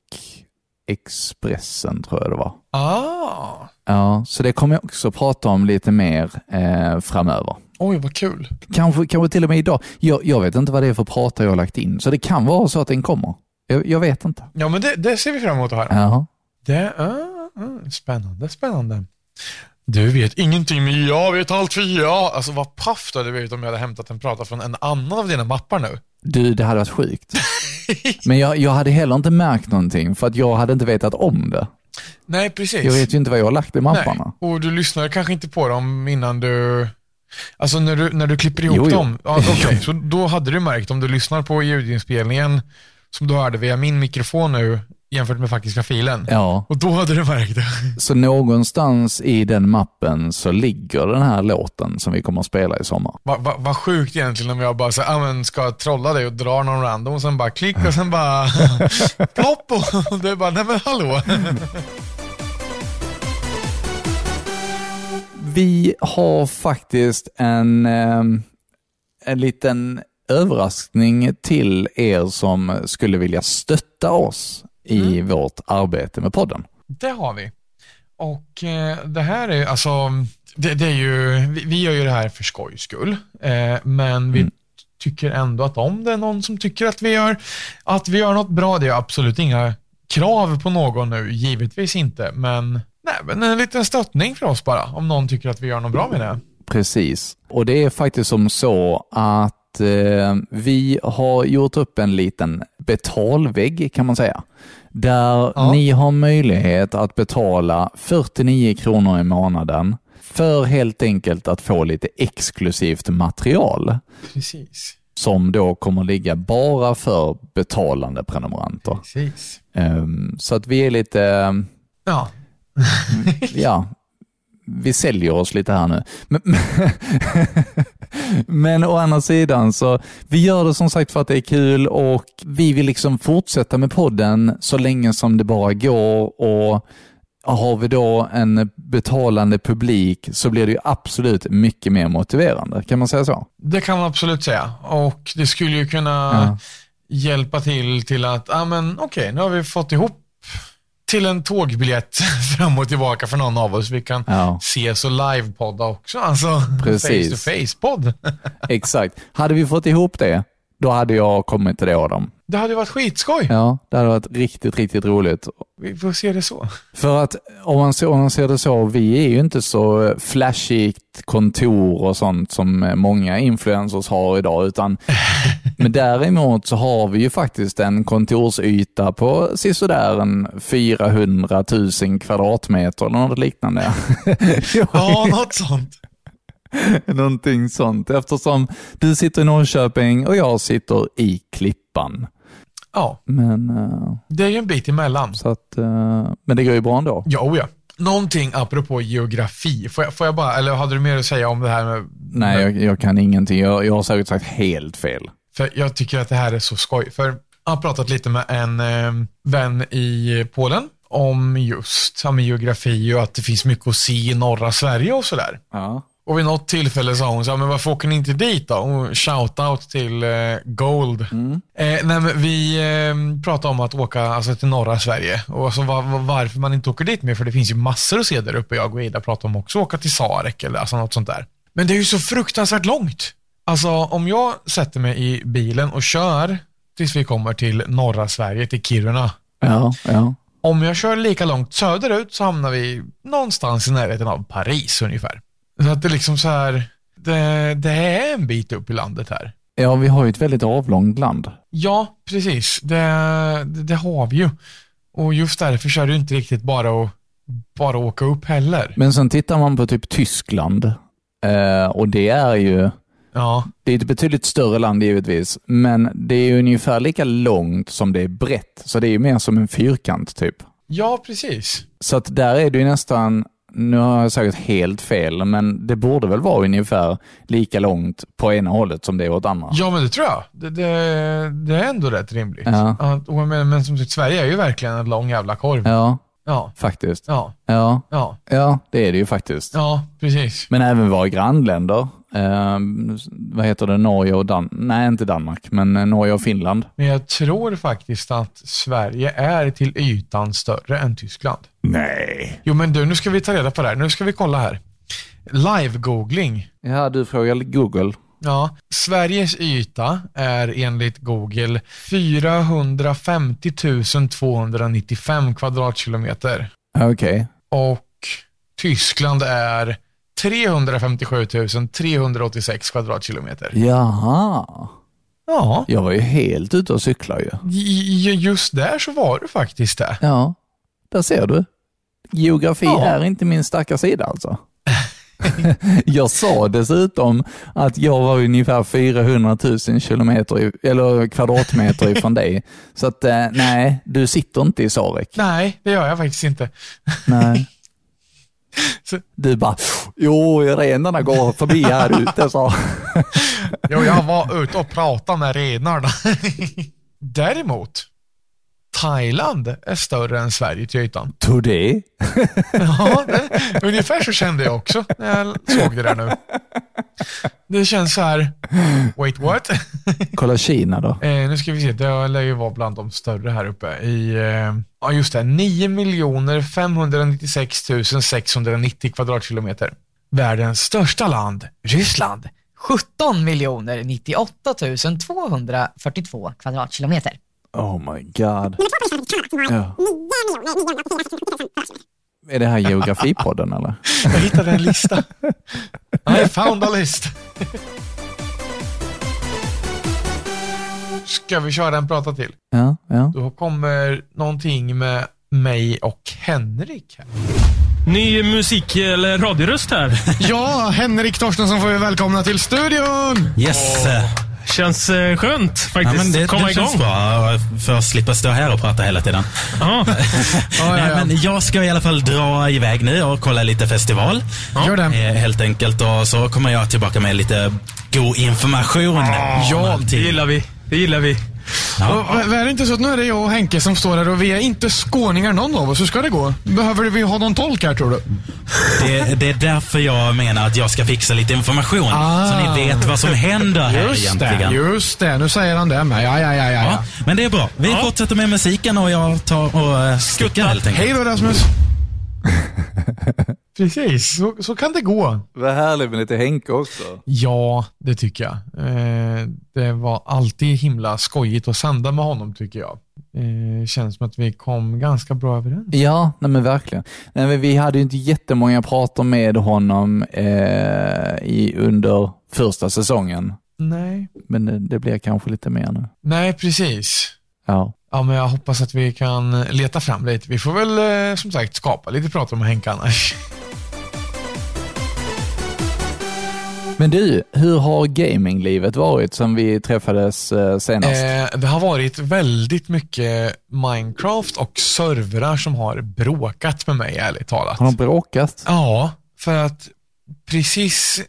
[SPEAKER 2] Expressen tror jag det var.
[SPEAKER 3] Ah,
[SPEAKER 2] Ja, så det kommer jag också prata om lite mer eh, framöver.
[SPEAKER 3] oj vad kul.
[SPEAKER 2] Kanske, kanske till och med idag. Jag, jag vet inte vad det är för prata jag har lagt in, så det kan vara så att den kommer. Jag, jag vet inte.
[SPEAKER 3] Ja, men det, det ser vi fram emot att höra.
[SPEAKER 2] Jaha.
[SPEAKER 3] Det, ah, ah, spännande, spännande. Du vet ingenting, men jag vet allt för jag. Alltså vad paff du hade blivit om jag hade hämtat en prata från en annan av dina mappar nu.
[SPEAKER 2] Du, det hade varit sjukt. Men jag, jag hade heller inte märkt någonting för att jag hade inte vetat om det.
[SPEAKER 3] Nej, precis.
[SPEAKER 2] Jag vet ju inte vad jag har lagt i mapparna.
[SPEAKER 3] Nej. Och du lyssnar kanske inte på dem innan du... Alltså när du, när du klipper ihop
[SPEAKER 2] Jo, jo.
[SPEAKER 3] dem. Ja, okej. Så då hade du märkt om du lyssnar på ljudinspelningen som du hörde via min mikrofon nu jämfört med faktiska filen.
[SPEAKER 2] Ja,
[SPEAKER 3] Och då hade du märkt det.
[SPEAKER 2] så någonstans i den mappen så ligger den här låten som vi kommer att spela i sommar.
[SPEAKER 3] Vad va, vad sjukt egentligen om jag bara så, ah, men ska trolla dig och dra någon random och sen bara klick och sen bara plopp och det är bara, nej men hallå.
[SPEAKER 2] Vi har faktiskt en, eh, en liten överraskning till er som skulle vilja stötta oss i vårt arbete med podden.
[SPEAKER 3] Det har vi. Och eh, det här är alltså, det, det är ju, vi, vi gör ju det här för skojs skull, eh, men vi tycker ändå att om det är någon som tycker att vi gör, att vi gör något bra, det är absolut inga krav på någon nu, givetvis inte, men, nej, men en liten stöttning för oss bara, om någon tycker att vi gör något bra med det.
[SPEAKER 2] Precis. Och det är faktiskt som så att eh, vi har gjort upp en liten betalvägg kan man säga. Där
[SPEAKER 3] Ja.
[SPEAKER 2] ni har möjlighet att betala 49 kronor i månaden för helt enkelt att få lite exklusivt material
[SPEAKER 3] Precis.
[SPEAKER 2] som då kommer ligga bara för betalande prenumeranter.
[SPEAKER 3] Precis.
[SPEAKER 2] Ehm, så att vi är lite,
[SPEAKER 3] Ja,
[SPEAKER 2] ja, vi säljer oss lite här nu. Men, men å andra sidan så, vi gör det som sagt för att det är kul och vi vill liksom fortsätta med podden så länge som det bara går och har vi då en betalande publik så blir det ju absolut mycket mer motiverande. Kan man säga så?
[SPEAKER 3] det kan man absolut säga. Och det skulle ju kunna
[SPEAKER 2] Ja.
[SPEAKER 3] hjälpa till till att, ja men okej, nu har vi fått ihop till en tågbiljett fram och tillbaka för någon av oss. Vi kan
[SPEAKER 2] Ja.
[SPEAKER 3] ses och livepodda också. Alltså
[SPEAKER 2] Precis.
[SPEAKER 3] face to face-podd.
[SPEAKER 2] Exakt. Hade vi fått ihop det, då hade jag kommit till det Adam.
[SPEAKER 3] Det hade varit skitskoj.
[SPEAKER 2] Ja, det hade varit riktigt, riktigt roligt.
[SPEAKER 3] Vi får se det så.
[SPEAKER 2] För att om man, ser, om man ser det så, vi är ju inte så flashigt kontor och sånt som många influencers har idag, utan men däremot så har vi ju faktiskt en kontorsyta på sisådär en 400 000 kvadratmeter eller något liknande.
[SPEAKER 3] Ja, något sånt.
[SPEAKER 2] Någonting sånt, eftersom du sitter i Norrköping och jag sitter i Klippan.
[SPEAKER 3] Ja,
[SPEAKER 2] Men, eh,
[SPEAKER 3] det är ju en bit emellan.
[SPEAKER 2] så att, eh, men det går ju bra ändå.
[SPEAKER 3] Ja, oh ja. Någonting apropå geografi. Får jag, får jag bara, eller hade du mer att säga om det här med...
[SPEAKER 2] Nej, jag, jag kan ingenting. Jag, jag har säkert sagt helt fel.
[SPEAKER 3] För jag tycker att det här är så skoj. För jag har pratat lite med en eh, vän i Polen om just med geografi och att det finns mycket att se i norra Sverige och sådär.
[SPEAKER 2] Ja.
[SPEAKER 3] Och vid något tillfälle sa hon så här, men varför åker ni inte dit då? Och shout-out till eh, Gold. Eh, nej, men vi eh, pratade om att åka alltså, till norra Sverige och alltså, var, var, varför man inte åker dit mer, för det finns ju massor att se där uppe. Jag och Ida pratade om också åka till Sarek eller alltså, något sånt där. Men det är ju så fruktansvärt långt. Alltså om jag sätter mig i bilen och kör tills vi kommer till norra Sverige, till Kiruna.
[SPEAKER 2] Ja, ja.
[SPEAKER 3] Om jag kör lika långt söderut så hamnar vi någonstans i närheten av Paris ungefär. Så att det är liksom så här, det, det är en bit upp i landet här.
[SPEAKER 2] Ja, vi har ju ett väldigt avlångt land.
[SPEAKER 3] Ja, precis. Det, det, det har vi ju. Och just därför så är det inte riktigt bara att bara åka upp heller.
[SPEAKER 2] Men sen tittar man på typ Tyskland eh, och det är ju
[SPEAKER 3] Ja,
[SPEAKER 2] det är ett betydligt större land givetvis, men det är ju ungefär lika långt som det är brett. Så det är ju mer som en fyrkant typ.
[SPEAKER 3] ja precis.
[SPEAKER 2] Så att där är det ju nästan, nu har jag säkert helt fel, men det borde väl vara ungefär lika långt på ena hållet som det är åt andra.
[SPEAKER 3] Ja, men det tror jag. Det, det, det är ändå rätt rimligt.
[SPEAKER 2] Ja.
[SPEAKER 3] Att- men, men som sagt, Sverige är ju verkligen en lång jävla korv.
[SPEAKER 2] Ja,
[SPEAKER 3] Ja,
[SPEAKER 2] faktiskt.
[SPEAKER 3] ja,
[SPEAKER 2] Ja,
[SPEAKER 3] ja,
[SPEAKER 2] ja det är det ju faktiskt.
[SPEAKER 3] ja, precis.
[SPEAKER 2] Men även våra grannländer, eh, vad heter det, Norge och Dan Nej, inte Danmark, men eh, Norge och Finland.
[SPEAKER 3] Men jag tror faktiskt att Sverige är till ytan större än Tyskland.
[SPEAKER 2] Nej.
[SPEAKER 3] Jo, men du, nu ska vi ta reda på det här. Nu ska vi kolla här. Live-googling.
[SPEAKER 2] Ja, du frågar Google.
[SPEAKER 3] Ja, Sveriges yta är enligt Google 450 295 kvadratkilometer.
[SPEAKER 2] Okej.
[SPEAKER 3] Och Tyskland är 357 386 kvadratkilometer.
[SPEAKER 2] Jaha.
[SPEAKER 3] Ja,
[SPEAKER 2] Jag var ju helt ute och cykla ju.
[SPEAKER 3] just där så var du faktiskt det.
[SPEAKER 2] Ja, där ser du. Geografi
[SPEAKER 3] Ja.
[SPEAKER 2] är inte min starka sida alltså. jag sa dessutom att jag var ungefär 400 000 kilometer, i, eller kvadratmeter ifrån dig. Så att eh, nej, du sitter inte i Sarek.
[SPEAKER 3] Nej, det gör jag faktiskt inte.
[SPEAKER 2] Nej.
[SPEAKER 3] Så-
[SPEAKER 2] Du bara, jo, renarna går förbi här ute, så.
[SPEAKER 3] Jo, jag var ute och pratade med renarna. Däremot, Thailand är större än Sverige till ytan.
[SPEAKER 2] Tog det?
[SPEAKER 3] Ja, det, ungefär så kände jag också när jag såg det där nu. Det känns så här, wait what?
[SPEAKER 2] Kolla Kina då.
[SPEAKER 3] Eh, nu ska vi se, det lär ju vara bland de större här uppe. I, eh, ja just det, 9 596 690 kvadratkilometer. Världens största land, Ryssland.
[SPEAKER 6] 17 miljoner 98 242 kvadratkilometer.
[SPEAKER 2] Oh my god. Ja. Är det här geografipodden eller?
[SPEAKER 3] Jag hittade en lista. I found a list. Ska vi köra en prata till?
[SPEAKER 2] Ja, ja.
[SPEAKER 3] Då kommer någonting med mig och Henrik. här.
[SPEAKER 9] Ny musik eller radioröst här.
[SPEAKER 5] Ja, Henrik Torstensson får vi välkomna till studion!
[SPEAKER 4] Yes!
[SPEAKER 9] Känns eh, skönt
[SPEAKER 4] Ja,
[SPEAKER 9] faktiskt.
[SPEAKER 4] men det,
[SPEAKER 9] Komma
[SPEAKER 4] det känns
[SPEAKER 9] igång.
[SPEAKER 4] bra för att slippa stå här och prata hela tiden.
[SPEAKER 9] Ja.
[SPEAKER 4] Nej, men jag ska i alla fall dra iväg nu och kolla lite festival.
[SPEAKER 5] Gör det.
[SPEAKER 4] Eh, Helt enkelt. Och så kommer jag tillbaka med lite god information.
[SPEAKER 9] ja, det gillar vi. Det gillar vi.
[SPEAKER 5] Och, v- är det inte så att nu är det jag och Henke som står här och vi är inte skåningar någon av oss. Hur ska det gå? Behöver vi ha någon tolk här tror du?
[SPEAKER 4] Det, det är därför jag menar att jag ska fixa lite information.
[SPEAKER 5] Ah.
[SPEAKER 4] Så ni vet vad som händer här
[SPEAKER 5] Just det,
[SPEAKER 4] egentligen.
[SPEAKER 5] just det. Nu säger han det med. Ja, ja, ja, ja.
[SPEAKER 4] Ja,
[SPEAKER 5] ja.
[SPEAKER 4] men det är bra. Vi fortsätter med musiken och jag tar och uh, sticker helt enkelt.
[SPEAKER 5] Hej då Rasmus.
[SPEAKER 3] Precis, så, så kan det gå.
[SPEAKER 2] Vad härligt med lite Henke också.
[SPEAKER 3] Ja, det tycker jag. Eh, det var alltid himla skojigt att sända med honom tycker jag. Eh, känns som att vi kom ganska bra överens.
[SPEAKER 2] Ja, nej men verkligen. Nej, men vi hade ju inte jättemånga pratar med honom eh, i, under första säsongen,
[SPEAKER 3] Nej.
[SPEAKER 2] men det, det blir kanske lite mer nu.
[SPEAKER 3] Nej, precis.
[SPEAKER 2] Ja.
[SPEAKER 3] Ja, men jag hoppas att vi kan leta fram lite. Vi får väl eh, som sagt skapa lite prat om Henke annars.
[SPEAKER 2] Men du, hur har gaminglivet varit sen vi träffades eh, senast?
[SPEAKER 3] Eh, det har varit väldigt mycket Minecraft och servrar som har bråkat med mig, ärligt talat.
[SPEAKER 2] Har de bråkat?
[SPEAKER 3] Ja, för att precis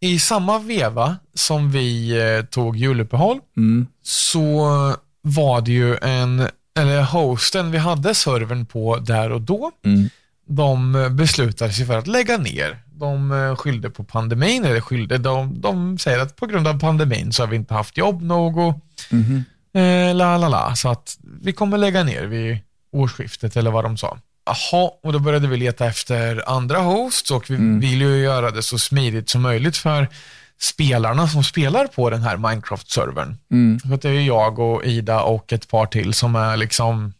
[SPEAKER 3] i samma veva som vi eh, tog juluppehåll
[SPEAKER 2] Mm.
[SPEAKER 3] så var det ju en, eller hosten vi hade servern på där och då,
[SPEAKER 2] Mm.
[SPEAKER 3] de beslutade sig för att lägga ner. De eh, skyllde på pandemin, eller skyllde, de, de säger att på grund av pandemin så har vi inte haft jobb nog och
[SPEAKER 2] Mhm.
[SPEAKER 3] eh, la la la, så att vi kommer lägga ner vid årsskiftet eller vad de sa. Jaha, och då började vi leta efter andra hosts och vi vill ju göra det så smidigt som möjligt för spelarna som spelar på den här Minecraft-servern.
[SPEAKER 2] Mm.
[SPEAKER 3] Det är jag och Ida och ett par till som är liksom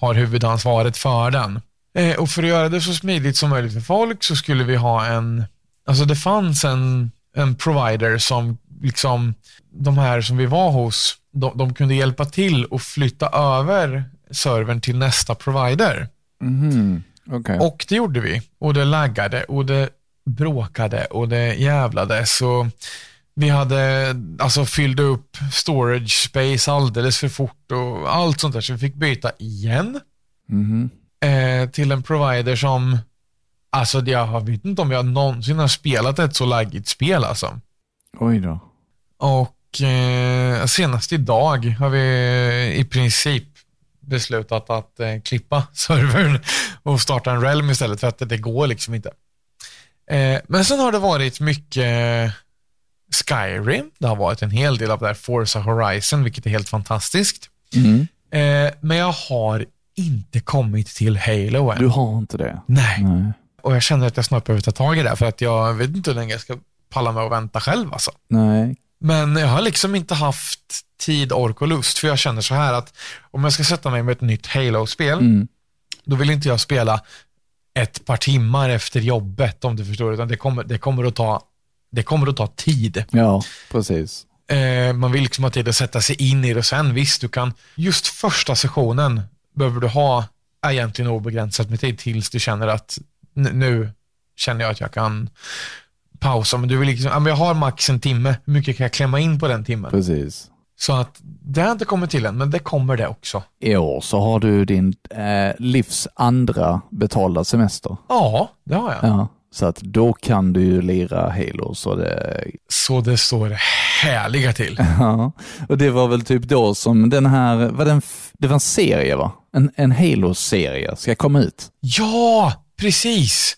[SPEAKER 3] har huvudansvaret för den. Eh, och för att göra det så smidigt som möjligt för folk så skulle vi ha en, alltså det fanns en, en provider som liksom, de här som vi var hos, de, de kunde hjälpa till och flytta över servern till nästa provider.
[SPEAKER 2] Mhm. Okej.
[SPEAKER 3] Och det gjorde vi. Och det laggade och det bråkade och det jävlade. Så vi hade, alltså fyllde upp storage space alldeles för fort och allt sånt där. Så vi fick byta igen
[SPEAKER 2] Mhm.
[SPEAKER 3] Eh, till en provider som, alltså jag vet inte om jag någonsin har spelat ett så laggigt spel alltså.
[SPEAKER 2] Oj då.
[SPEAKER 3] Och eh, senast idag har vi i princip beslutat att eh, klippa servern och starta en realm istället för att det går liksom inte. Eh, men sen har det varit mycket Skyrim. Det har varit en hel del av det här Forza Horizon, vilket är helt fantastiskt.
[SPEAKER 2] Mm.
[SPEAKER 3] Eh, men jag har inte kommit till Halo än.
[SPEAKER 2] Du har inte det?
[SPEAKER 3] Nej.
[SPEAKER 2] Nej.
[SPEAKER 3] Och jag känner att jag snart behöver ta tag i det, för att jag vet inte hur länge jag ska palla med att vänta själv alltså.
[SPEAKER 2] Nej.
[SPEAKER 3] Men jag har liksom inte haft tid, ork och lust, för jag känner så här att om jag ska sätta mig med ett nytt Halo-spel,
[SPEAKER 2] Mm.
[SPEAKER 3] då vill inte jag spela ett par timmar efter jobbet, om du förstår, utan det kommer, det kommer, att, ta, det kommer att ta tid.
[SPEAKER 2] Ja, precis.
[SPEAKER 3] Eh, man vill liksom ha tid att sätta sig in i det och sen visst, du kan, just första sessionen behöver du ha egentligen obegränsat med tid tills du känner att nu känner jag att jag kan pausa, men du vill liksom, ja, men jag har max en timme, hur mycket kan jag klämma in på den timmen?
[SPEAKER 2] Precis.
[SPEAKER 3] Så att det har inte kommit till än, men det kommer det också.
[SPEAKER 2] I år så har du din eh, livs andra betalda semester.
[SPEAKER 3] Ja, det har jag.
[SPEAKER 2] Ja. Så att då kan du ju lira Halo så det...
[SPEAKER 3] Så det står härliga till.
[SPEAKER 2] Ja. Och det var väl typ då som den här, var den, det var en serie va? En, en Halo-serie ska komma ut.
[SPEAKER 3] Ja, precis.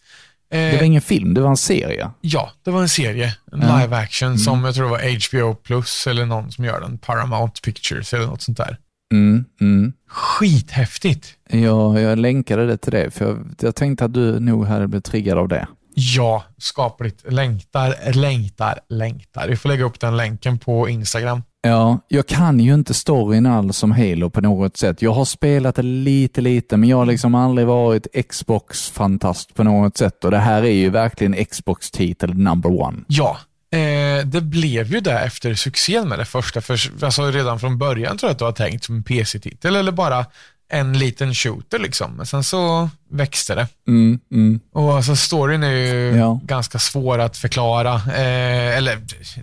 [SPEAKER 3] Eh,
[SPEAKER 2] Det var ingen film, det var en serie.
[SPEAKER 3] Ja, det var en serie, en
[SPEAKER 2] Ja.
[SPEAKER 3] live action som jag tror var HBO plus eller någon som gör den, Paramount Pictures eller något sånt där.
[SPEAKER 2] Mm, mm.
[SPEAKER 3] Skithäftigt.
[SPEAKER 2] Jag, jag länkade det till dig för jag, jag tänkte att du nog hade blivit triggad av det.
[SPEAKER 3] Ja, skapligt. Längtar, längtar, längtar. Vi får lägga upp den länken på Instagram.
[SPEAKER 2] Ja, jag kan ju inte storyn alls om Halo på något sätt. Jag har spelat det lite, lite, men jag har liksom aldrig varit Xbox-fantast på något sätt och det här är ju verkligen Xbox-titel number one.
[SPEAKER 3] Ja, eh, det blev ju det efter succén med det första. För, alltså redan från början tror jag att det var tänkt som en PC-titel eller bara en liten shooter liksom. Men sen så växte det.
[SPEAKER 2] Mm, mm.
[SPEAKER 3] Och alltså storyn är ju
[SPEAKER 2] Ja.
[SPEAKER 3] ganska svår att förklara. Eh, eller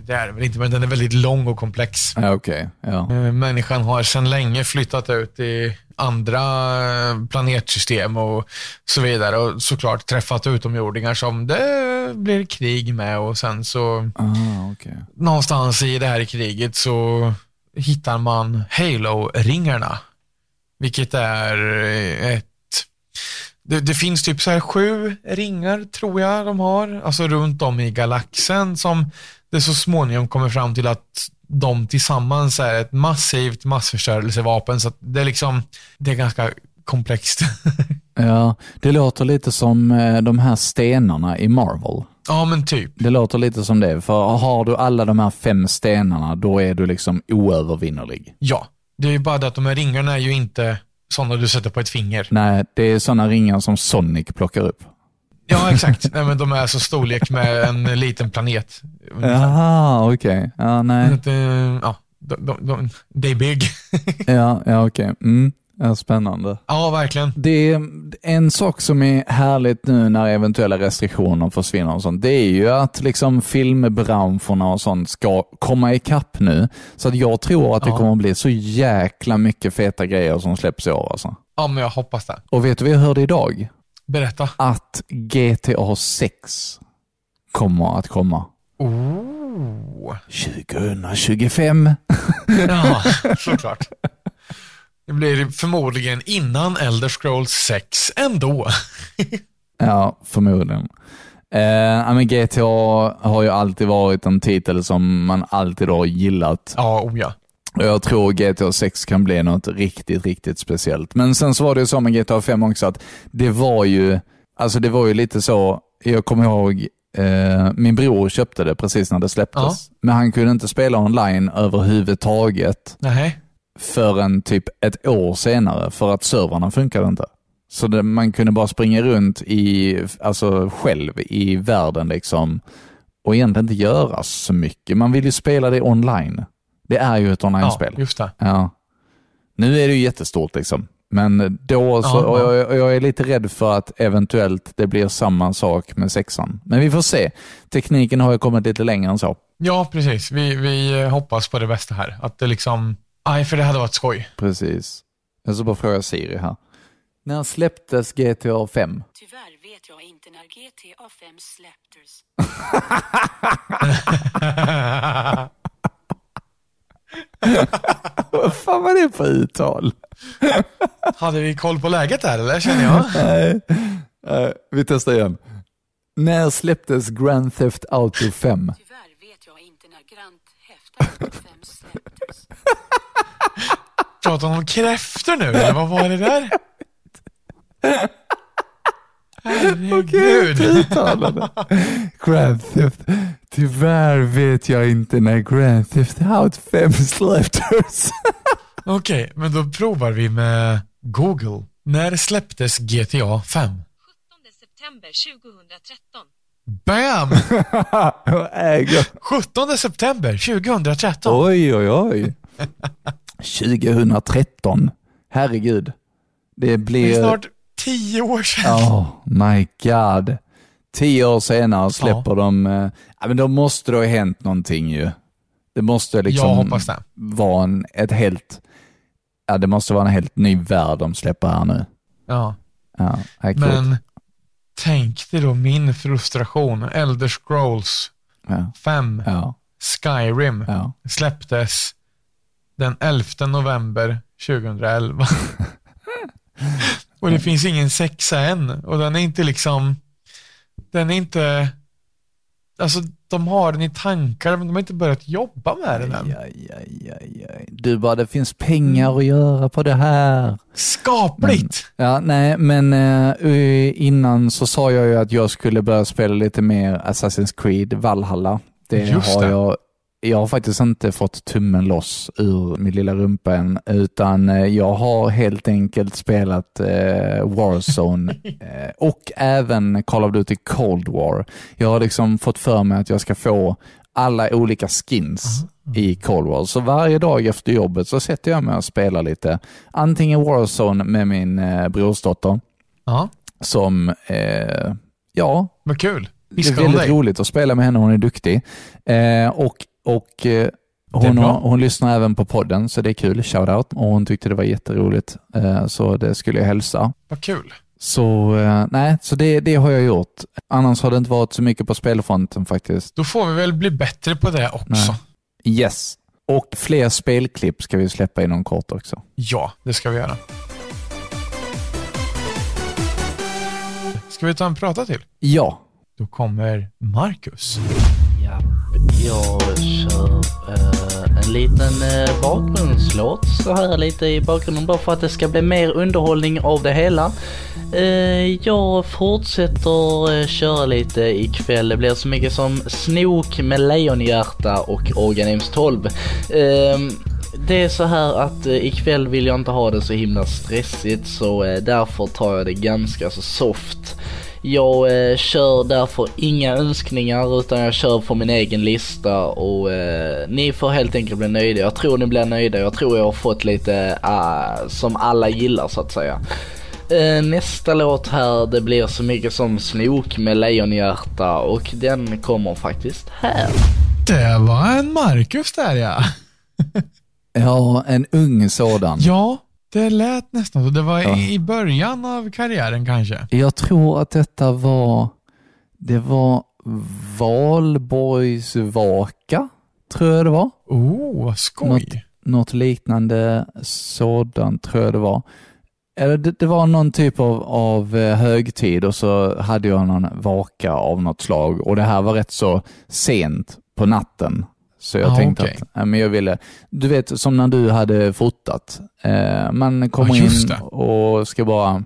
[SPEAKER 3] det är det väl inte, men den är väldigt lång och komplex.
[SPEAKER 2] Ja, Okej, ja.
[SPEAKER 3] Eh, Människan har sedan länge flyttat ut i andra planetsystem och så vidare och såklart träffat utomjordingar som det blir krig med och sen så
[SPEAKER 2] Ah, okej.
[SPEAKER 3] någonstans i det här kriget så hittar man Halo-ringarna. Vilket är ett det, det, finns typ så här sju ringar, tror jag de har, alltså runt om i galaxen som det så småningom kommer fram till att de tillsammans är ett massivt massförstörelsevapen. Så det är liksom, det är ganska komplext.
[SPEAKER 2] ja, det låter lite som eh, de här stenarna i Marvel.
[SPEAKER 3] Ja, men typ.
[SPEAKER 2] Det låter lite som det, för har du alla de här fem stenarna, då är du liksom oövervinnerlig.
[SPEAKER 3] Ja, det är ju bara det att de här ringarna är ju inte sådana du sätter på ett finger.
[SPEAKER 2] Nej, det är sådana ringar som Sonic plockar upp.
[SPEAKER 3] Ja, exakt. nej, men de är så storlek med en liten planet.
[SPEAKER 2] Jaha, okej. Okay. Ja, nej.
[SPEAKER 3] Ja, de, de, de, they big.
[SPEAKER 2] ja, ja okej. Okay. Mm. Ja, spännande.
[SPEAKER 3] Ja, verkligen.
[SPEAKER 2] Det är en sak som är härligt nu när eventuella restriktioner försvinner och sånt, det är ju att liksom filmbranscherna och sånt ska komma ikapp nu. Så att jag tror att det ja. kommer att bli så jäkla mycket feta grejer som släpps i år alltså.
[SPEAKER 3] Ja, men jag hoppas det.
[SPEAKER 2] Och vet du vad jag hörde idag?
[SPEAKER 3] Berätta.
[SPEAKER 2] Att GTA 6 kommer att komma.
[SPEAKER 3] Oh.
[SPEAKER 2] 2025.
[SPEAKER 3] ja, såklart. Det blir förmodligen innan Elder Scrolls 6 ändå.
[SPEAKER 2] ja, förmodligen. Eh, men GTA har ju alltid varit en titel som man alltid har gillat.
[SPEAKER 3] Ja, oh ja.
[SPEAKER 2] Jag tror GTA 6 kan bli något riktigt, riktigt speciellt. Men sen så var det ju så med GTA 5 också att det var ju, alltså det var ju lite så, jag kommer ihåg eh, min bror köpte det precis när det släpptes. Ja. Men han kunde inte spela online överhuvudtaget.
[SPEAKER 3] Nej
[SPEAKER 2] förrän typ ett år senare för att servrarna funkade inte. Så det, man kunde bara springa runt i, alltså själv i världen liksom och egentligen inte göra så mycket. Man vill ju spela det online. Det är ju ett online-spel.
[SPEAKER 3] Ja, just det.
[SPEAKER 2] Ja. Nu är det ju jättestort liksom. Men då så, och jag, och jag, är lite rädd för att eventuellt det blir samma sak med sexan. Men vi får se. Tekniken har ju kommit lite längre än så.
[SPEAKER 3] Ja, precis. Vi, vi hoppas på det bästa här. Att det liksom Nej, för det hade varit skoj.
[SPEAKER 2] Precis. Jag ska bara fråga Siri här. När släpptes GTA 5?
[SPEAKER 10] Tyvärr vet jag inte när GTA 5 släpptes.
[SPEAKER 2] Vad fan var det för uttal?
[SPEAKER 3] Hade vi koll på läget där eller känner jag?
[SPEAKER 2] Nej. Nej, vi testar igen. När släpptes Grand Theft Auto 5?
[SPEAKER 10] Tyvärr vet jag inte när Grand Theft Auto 5 släpptes.
[SPEAKER 3] Pratar hon om kräftor nu eller vad var det där? Herregud.
[SPEAKER 2] Grand Theft. Tyvärr vet jag inte när Grand Theft Auto 5 släpptes.
[SPEAKER 3] Okej, okay, men då provar vi med Google. När släpptes GTA 5? 17
[SPEAKER 10] september 2013.
[SPEAKER 3] Bam!
[SPEAKER 2] äger.
[SPEAKER 3] 17 september 2013.
[SPEAKER 2] Oj, oj, oj. 2013. Herregud. Det blir...
[SPEAKER 3] Det är snart tio år sedan.
[SPEAKER 2] Oh my god. Tio år senare släpper ja. de... Eh, ja, men då måste det ha hänt någonting ju. Det måste liksom vara en, ett helt... Ja, det måste vara en helt ny värld de släpper här nu.
[SPEAKER 3] Ja.
[SPEAKER 2] Ja,
[SPEAKER 3] Men tänk dig då min frustration. Elder Scrolls 5,
[SPEAKER 2] ja.
[SPEAKER 3] Skyrim släpptes den 11 november 2011. och det finns ingen sexa än och den är inte liksom, den är inte, alltså de har den i tankar men de har inte börjat jobba med den än.
[SPEAKER 2] Aj, aj, aj, aj. Du bara, det finns pengar att göra på det här.
[SPEAKER 3] Skapligt!
[SPEAKER 2] Men, ja, nej, men uh, innan så sa jag ju att jag skulle börja spela lite mer Assassin's Creed Valhalla. Det Just har det. jag jag har faktiskt inte fått tummen loss ur min lilla rumpa än, utan eh, jag har helt enkelt spelat eh, Warzone eh, och även Call of Duty Cold War. Jag har liksom fått för mig att jag ska få alla olika skins mm. i Cold War. Så varje dag efter jobbet så sätter jag mig och spelar lite. Antingen Warzone med min eh, brorsdotter,
[SPEAKER 3] mm.
[SPEAKER 2] som, eh, ja,
[SPEAKER 3] Vad kul.
[SPEAKER 2] Det är väldigt roligt att spela med henne, hon är duktig. Eh, och och eh, hon, har, hon lyssnar även på podden, så det är kul. Shoutout. Och hon tyckte det var jätteroligt, eh, så det skulle jag hälsa.
[SPEAKER 3] Vad kul.
[SPEAKER 2] Så eh, nej, så det, det har jag gjort. Annars har det inte varit så mycket på spelfronten faktiskt.
[SPEAKER 3] Då får vi väl bli bättre på det också.
[SPEAKER 2] Nej. Yes. Och fler spelklipp ska vi släppa inom kort också.
[SPEAKER 3] Ja, det ska vi göra. Ska vi ta en prata till?
[SPEAKER 2] Ja.
[SPEAKER 3] Då kommer Marcus.
[SPEAKER 8] Jag kör eh, en liten eh, bakgrundslåt så här lite i bakgrunden bara för att det ska bli mer underhållning av det hela. Eh, jag fortsätter eh, köra lite ikväll. Det blir så mycket som Snok med Lejonhjärta och Organims 12. Ehm, det är så här att eh, ikväll vill jag inte ha det så himla stressigt så eh, därför tar jag det ganska så soft. Jag eh, kör därför inga önskningar utan jag kör för min egen lista och eh, ni får helt enkelt bli nöjda. Jag tror ni blir nöjda. Jag tror jag har fått lite ah, som alla gillar så att säga. Eh, nästa låt här det blir så mycket som Snok med Lejonhjärta och den kommer faktiskt här.
[SPEAKER 3] Det var en Marcus där ja.
[SPEAKER 2] Ja, en ung sådan.
[SPEAKER 3] Ja, det lät nästan så. Det var
[SPEAKER 2] Ja.
[SPEAKER 3] i början av karriären kanske.
[SPEAKER 2] Jag tror att detta var, det var Valborgsvaka, tror jag det var.
[SPEAKER 3] Oh, vad skoj.
[SPEAKER 2] Något, något liknande sådant tror jag det var. Eller det, det var någon typ av, av eh, högtid och så hade jag någon vaka av något slag och det här var rätt så sent på natten. Så jag
[SPEAKER 3] Ah,
[SPEAKER 2] tänkte
[SPEAKER 3] okej.
[SPEAKER 2] att ja, men jag ville, du vet som när du hade fotat. Eh, man kommer
[SPEAKER 3] just
[SPEAKER 2] in och ska bara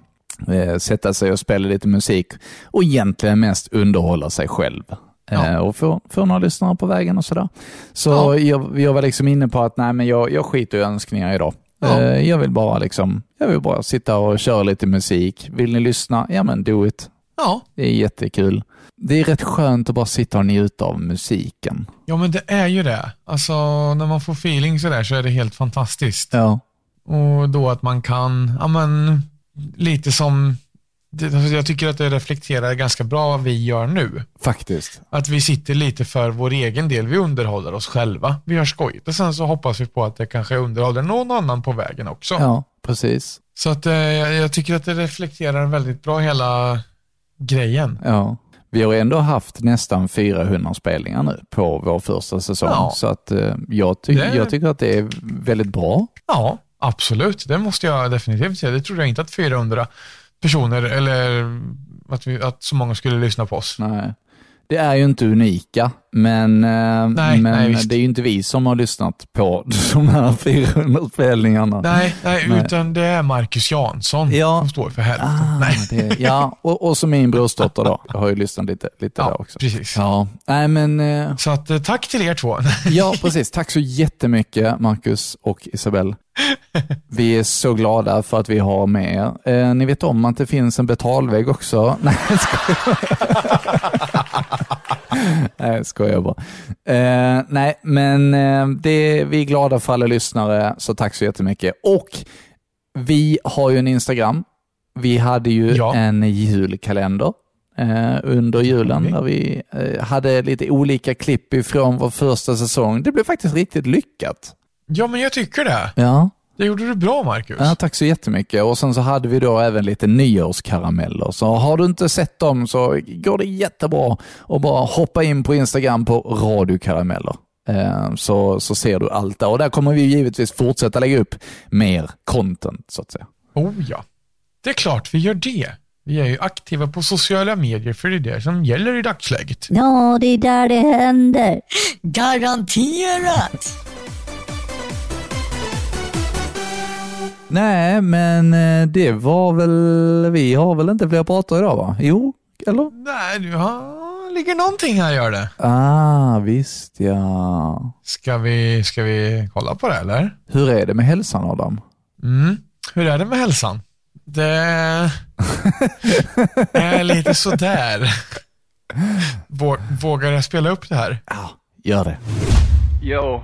[SPEAKER 2] eh, sätta sig och spela lite musik och egentligen mest underhålla sig själv.
[SPEAKER 3] Ja.
[SPEAKER 2] Och få, få några lyssnare på vägen och sådär. Så
[SPEAKER 3] Ja.
[SPEAKER 2] jag, jag var liksom inne på att nej, men jag, jag skiter i önskningar idag.
[SPEAKER 3] Ja.
[SPEAKER 2] Jag vill bara liksom, jag vill bara sitta och köra lite musik. Vill ni lyssna? Ja men do it.
[SPEAKER 3] Ja.
[SPEAKER 2] Det är jättekul. Det är rätt skönt att bara sitta och njuta av musiken.
[SPEAKER 3] ja, men det är ju det. Alltså, när man får feeling sådär så är det helt fantastiskt.
[SPEAKER 2] Ja.
[SPEAKER 3] Och då att man kan, ja men, lite som, det, alltså jag tycker att det reflekterar ganska bra vad vi gör nu.
[SPEAKER 2] Faktiskt.
[SPEAKER 3] Att vi sitter lite för vår egen del. Vi underhåller oss själva. Vi har skojigt och sen så hoppas vi på att det kanske underhåller någon annan på vägen också.
[SPEAKER 2] Ja, precis.
[SPEAKER 3] Så att eh, jag, jag tycker att det reflekterar väldigt bra hela grejen.
[SPEAKER 2] Ja. Vi har ändå haft nästan 400 spelningar nu på vår första säsong.
[SPEAKER 3] Ja.
[SPEAKER 2] Så att eh, jag, ty-
[SPEAKER 3] Det-
[SPEAKER 2] jag tycker att det är väldigt bra.
[SPEAKER 3] Ja, absolut. Det måste jag definitivt säga. Det trodde jag inte att 400 personer eller att, vi, att så många skulle lyssna på oss.
[SPEAKER 2] Nej. Det är ju inte unika, men, eh,
[SPEAKER 3] Nej,
[SPEAKER 2] men
[SPEAKER 3] nej,
[SPEAKER 2] det är ju inte vi som har lyssnat på de här 400 spelningarna.
[SPEAKER 3] Nej, nej,
[SPEAKER 2] Nej.
[SPEAKER 3] utan det är Marcus Jansson
[SPEAKER 2] Ja.
[SPEAKER 3] som står för helvete.
[SPEAKER 2] Ah,
[SPEAKER 3] nej.
[SPEAKER 2] det, ja, och, och så min brorsdotter då. Jag har ju lyssnat lite, lite
[SPEAKER 3] Ja,
[SPEAKER 2] där också.
[SPEAKER 3] precis.
[SPEAKER 2] Ja, nej men, eh,
[SPEAKER 3] Så att, eh, tack till er två.
[SPEAKER 2] ja precis. Tack så jättemycket Marcus och Isabelle. Vi är så glada för att vi har med er. Eh, ni vet om att det finns en betalvägg också? Nej, jag. nej, jag skojar bara. Eh, nej, men eh, det, vi är glada för alla lyssnare, så tack så jättemycket. Och vi har ju en Instagram. Vi hade ju
[SPEAKER 3] Ja.
[SPEAKER 2] en julkalender eh, under julen där vi eh, hade lite olika klipp ifrån vår första säsong. Det blev faktiskt riktigt lyckat.
[SPEAKER 3] Ja, men jag tycker det.
[SPEAKER 2] Ja.
[SPEAKER 3] Det gjorde du bra, Marcus.
[SPEAKER 2] Ja, tack så jättemycket. Och sen så hade vi då även lite nyårskarameller. Så har du inte sett dem så går det jättebra att bara hoppa in på Instagram på radiokarameller. Eh, Så, så ser du allt där. Och där kommer vi givetvis fortsätta lägga upp mer content så att säga.
[SPEAKER 3] Oh ja. Det är klart vi gör det. Vi är ju aktiva på sociala medier för det är det som gäller i dagsläget.
[SPEAKER 7] Ja, det är där det händer.
[SPEAKER 6] Garanterat!
[SPEAKER 2] Nej, men eh, det var väl, vi har väl inte fler pratar idag va? Jo, eller?
[SPEAKER 3] Nej, du har, ligger någonting här gör det.
[SPEAKER 2] Ah, visst ja.
[SPEAKER 3] Ska vi, ska vi kolla på det eller?
[SPEAKER 2] Hur är det med hälsan Adam?
[SPEAKER 3] Mm. Hur är det med hälsan? Det är lite sådär. Vå- Vågar jag spela upp det här?
[SPEAKER 2] Ja, gör det.
[SPEAKER 11] Jo,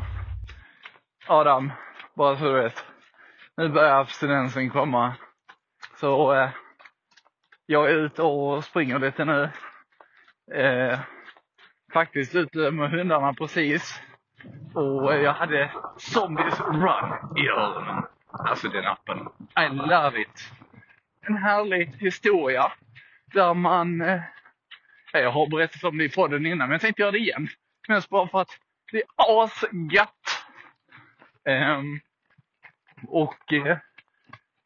[SPEAKER 11] Adam, bara så du vet. Nu börjar abstinensen komma. Så eh, jag är ute och springer lite nu. Eh, faktiskt ute med hundarna precis. Och eh, jag hade Zombies Run i öronen. Alltså den appen. I love it. En härlig historia där man... Eh, eh jag har berättat om det i podden innan, men jag tänkte göra det igen. Mest bara för att det är asgött Ehm, och eh,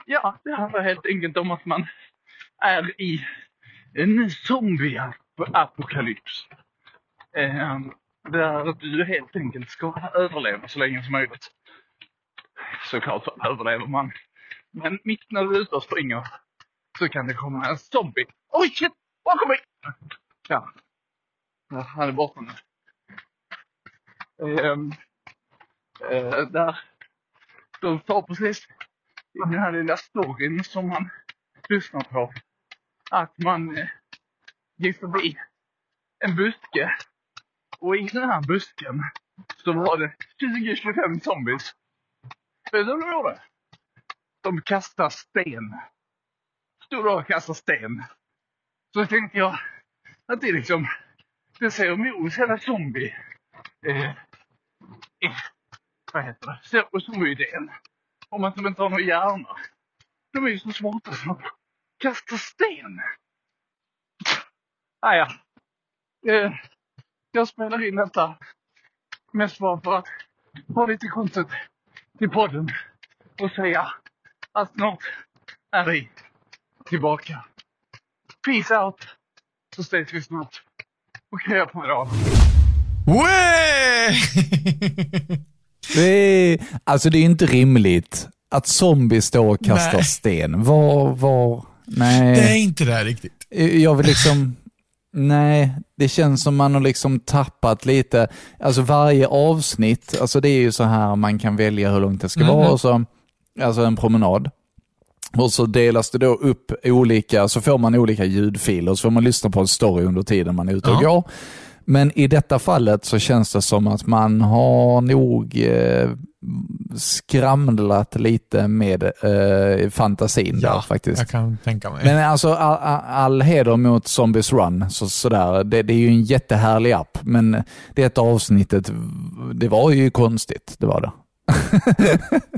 [SPEAKER 11] ja, det handlar helt enkelt om att man är i en zombie-apokalyps. Ehm, där du helt enkelt ska överleva så länge som möjligt. Såklart så överlever man. Men mitt när du är ute och springer så kan det komma en zombie. Oj shit! Bakom mig! Ja. han är borta nu. Ehm, eh, där. De tar precis i den här lilla storyn som man lyssnar på. Att man eh, gick förbi en buske. Och i den här busken så var det 20-25 zombies. Vet du vad de gjorde? De kastade sten. Stod där och kastade sten. Så tänkte jag att det liksom, det säger emot hela zombie, eh, eh, vad heter det, Ser- zombie-idén. Om man som inte har någon hjärna. De är ju så smarta som att kasta sten. Ah, ja. eh, jag spelar in detta mest bara för att ha lite content till podden och säga att snart är vi tillbaka. Peace out, så ses vi snart. Okej, jag får dra.
[SPEAKER 2] Det är, alltså det är inte rimligt att zombies står och kastar
[SPEAKER 3] Nej.
[SPEAKER 2] sten. Var, var, nej.
[SPEAKER 3] Det är inte det riktigt.
[SPEAKER 2] Jag vill liksom, nej, det känns som man har liksom tappat lite, alltså varje avsnitt, alltså det är ju så här man kan välja hur långt det ska
[SPEAKER 3] Mhm.
[SPEAKER 2] vara, och så, alltså en promenad. Och så delas det då upp olika, så får man olika ljudfiler, så får man lyssna på en story under tiden man är ute och
[SPEAKER 3] Ja.
[SPEAKER 2] går. Men i detta fallet så känns det som att man har nog eh, skramlat lite med eh, fantasin där faktiskt.
[SPEAKER 3] Jag kan tänka mig.
[SPEAKER 2] Men alltså all, all, all heder mot Zombies Run, så, sådär. Det, det är ju en jättehärlig app, men det avsnittet, det var ju konstigt. Det var det.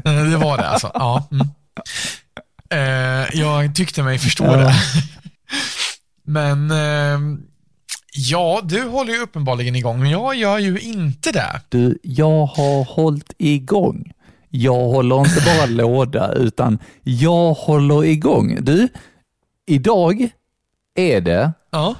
[SPEAKER 3] Eh, Det var det alltså. Ja. Mm. Eh, jag tyckte mig förstå det. Men ehm, ja, du håller ju uppenbarligen igång, men jag gör ju inte det.
[SPEAKER 2] Du, jag har hållit igång. Jag håller inte bara låda, utan jag håller igång. Du, idag är det,
[SPEAKER 3] Ja.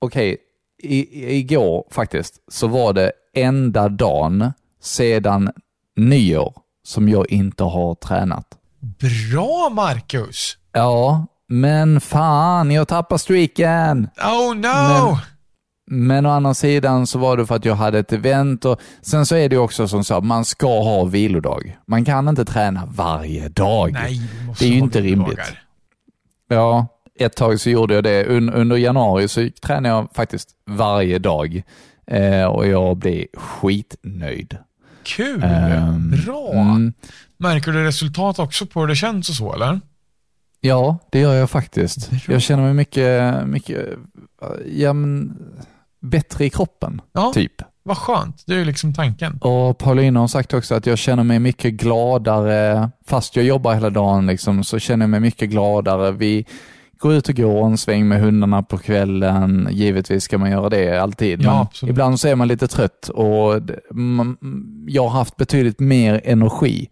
[SPEAKER 2] okej, i, igår faktiskt, så var det enda dagen sedan nyår som jag inte har tränat.
[SPEAKER 3] Bra, Marcus.
[SPEAKER 2] Ja, men fan, jag tappar streaken.
[SPEAKER 3] Oh no!
[SPEAKER 2] Men- Men å andra sidan så var det för att jag hade ett event och sen så är det också som så, man ska ha vilodag. Man kan inte träna varje dag.
[SPEAKER 3] Nej,
[SPEAKER 2] det är ju inte rimligt. Ja, ett tag så gjorde jag det. Un- under januari så tränade jag faktiskt varje dag eh, och jag blev skitnöjd.
[SPEAKER 3] Kul!
[SPEAKER 2] Ehm,
[SPEAKER 3] Bra!
[SPEAKER 2] mm.
[SPEAKER 3] Märker du resultat också på hur det känns och så, eller?
[SPEAKER 2] Ja, det gör jag faktiskt. Jag känner mig mycket, mycket ja, men, bättre i kroppen,
[SPEAKER 3] Ja.
[SPEAKER 2] typ.
[SPEAKER 3] Vad skönt. Det är ju liksom tanken.
[SPEAKER 2] Och Paulina har sagt också att jag känner mig mycket gladare, fast jag jobbar hela dagen, liksom, så känner jag mig mycket gladare. Vi går ut och går en sväng med hundarna på kvällen. Givetvis ska man göra det alltid,
[SPEAKER 3] Ja,
[SPEAKER 2] men
[SPEAKER 3] absolut.
[SPEAKER 2] ibland så är man lite trött och man, jag har haft betydligt mer energi.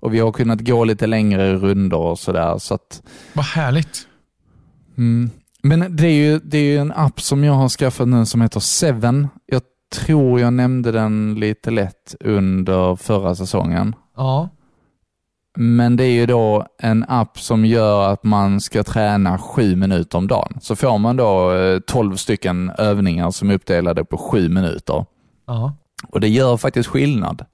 [SPEAKER 2] Och vi har kunnat gå lite längre rundor och sådär. Så att,
[SPEAKER 3] Vad härligt.
[SPEAKER 2] Mm. Men det är, ju, det är ju en app som jag har skaffat nu som heter Seven. Jag tror jag nämnde den lite lätt under förra säsongen.
[SPEAKER 3] Ja.
[SPEAKER 2] Men det är ju då en app som gör att man ska träna sju minuter om dagen. Så får man då eh, 12 stycken övningar som är uppdelade på sju minuter.
[SPEAKER 3] Ja.
[SPEAKER 2] Och det gör faktiskt skillnad.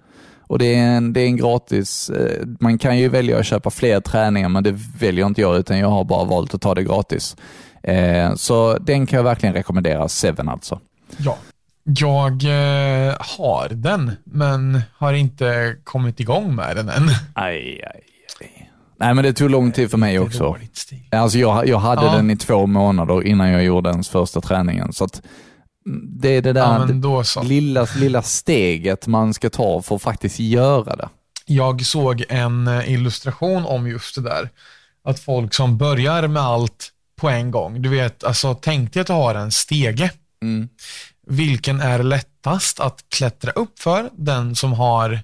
[SPEAKER 2] Och det är en, det är en gratis, eh, man kan ju välja att köpa fler träningar men det väljer inte jag utan jag har bara valt att ta det gratis. Eh, så den kan jag verkligen rekommendera, Seven alltså.
[SPEAKER 3] Ja. Jag eh, har den, men har inte kommit igång med den än.
[SPEAKER 2] Aj, aj, aj. Nej men det tog lång tid för mig också. Alltså jag, jag hade
[SPEAKER 3] Ja.
[SPEAKER 2] den i två månader innan jag gjorde den första träningen. Så mm, det är det där
[SPEAKER 3] Ja,
[SPEAKER 2] lilla, lilla steget man ska ta för att faktiskt göra det.
[SPEAKER 3] Jag såg en eh, illustration om just det där. Att folk som börjar med allt på en gång. Du vet, alltså tänk dig att du har en stege.
[SPEAKER 2] Mm.
[SPEAKER 3] Vilken är lättast att klättra upp för? Den som har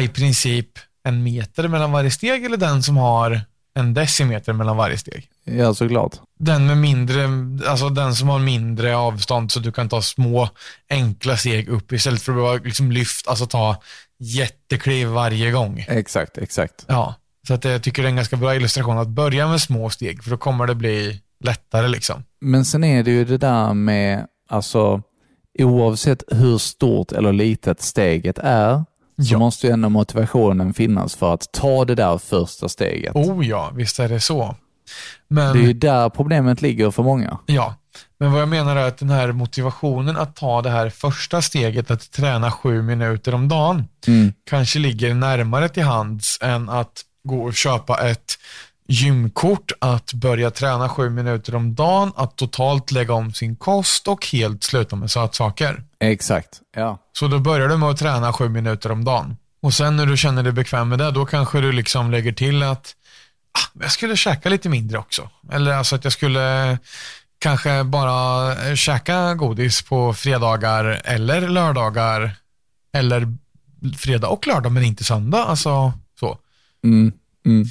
[SPEAKER 3] i princip en meter mellan varje steg eller den som har en decimeter mellan varje steg?
[SPEAKER 2] Ja, såklart.
[SPEAKER 3] Den med mindre, alltså den som har mindre avstånd så du kan ta små enkla steg upp istället för att behöva liksom lyft, alltså ta jättekliv varje gång.
[SPEAKER 2] Exakt, exakt.
[SPEAKER 3] Ja, så att jag tycker det är en ganska bra illustration att börja med små steg för då kommer det bli lättare liksom.
[SPEAKER 2] Men sen är det ju det där med, alltså oavsett hur stort eller litet steget är, så
[SPEAKER 3] Ja.
[SPEAKER 2] måste ju ändå motivationen finnas för att ta det där första steget.
[SPEAKER 3] Oh ja, visst är det så. Men,
[SPEAKER 2] Det är ju där problemet ligger för många.
[SPEAKER 3] ja. Men vad jag menar är att den här motivationen att ta det här första steget att träna sju minuter om dagen
[SPEAKER 2] Mm.
[SPEAKER 3] kanske ligger närmare till hands än att gå och köpa ett gymkort, att börja träna sju minuter om dagen, att totalt lägga om sin kost och helt sluta med sötsaker.
[SPEAKER 2] Exakt, ja.
[SPEAKER 3] Så då börjar du med att träna sju minuter om dagen. Och sen när du känner dig bekväm med det, då kanske du liksom lägger till att ah, jag skulle käka lite mindre också. Eller alltså att jag skulle kanske bara käka godis på fredagar eller lördagar. Eller fredag och lördag men inte söndag. Alltså så.
[SPEAKER 2] Mm. Mm.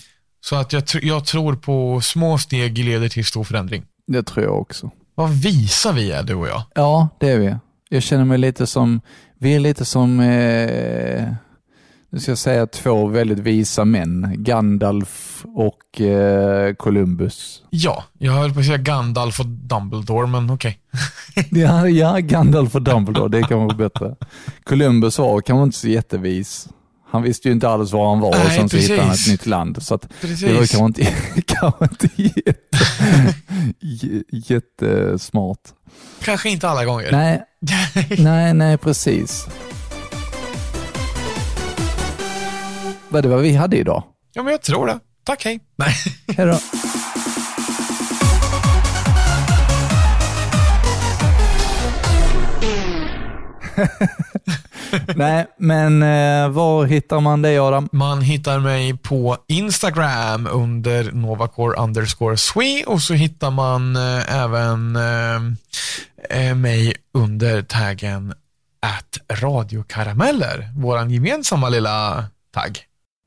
[SPEAKER 3] Så att jag, jag tror på små steg leder till stor förändring.
[SPEAKER 2] Det tror jag också.
[SPEAKER 3] Vad visa vi är du och jag.
[SPEAKER 2] Ja, det är vi. Jag känner mig lite som, vi är lite som, eh, nu ska jag säga två väldigt visa män, Gandalf och eh, Columbus.
[SPEAKER 3] Ja, jag höll på att säga Gandalf och Dumbledore men okej.
[SPEAKER 2] Ja, ja, Gandalf och Dumbledore, det kan vara bättre. Columbus var kanske inte så jättevis. Han visste ju inte alls var han var och sen så hittade han ett nytt land. Så det var kanske inte, kanske inte jätte, jättesmart.
[SPEAKER 3] Kanske inte alla gånger.
[SPEAKER 2] Nej, nej, nej, precis. Vad det var vi hade idag.
[SPEAKER 3] Ja, men jag tror det. Tack, hej. Nej.
[SPEAKER 2] Hej då. Nej, men eh, var hittar man dig Adam?
[SPEAKER 3] Man hittar mig på Instagram under Novacore underscore Swe och så hittar man eh, även eh, eh, mig under taggen at radiokarameller, våran gemensamma lilla tagg.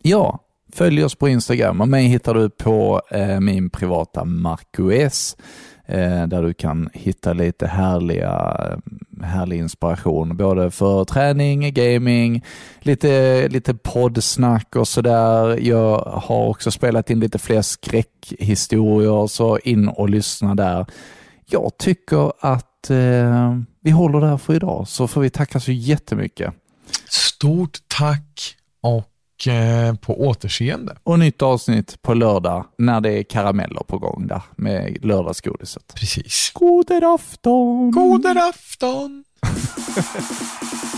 [SPEAKER 2] Ja, följ oss på Instagram och mig hittar du på eh, min privata Marcus Eh, där du kan hitta lite härliga, härlig inspiration både för träning, gaming, lite, lite poddsnack och sådär. Jag har också spelat in lite fler skräckhistorier så in och lyssna där. Jag tycker att eh, vi håller där för idag så får vi tacka så jättemycket.
[SPEAKER 3] Stort tack och på återseende.
[SPEAKER 2] Och nytt avsnitt på lördag när det är karameller på gång där med lördagsgodiset.
[SPEAKER 3] Precis.
[SPEAKER 2] God afton!
[SPEAKER 3] God afton!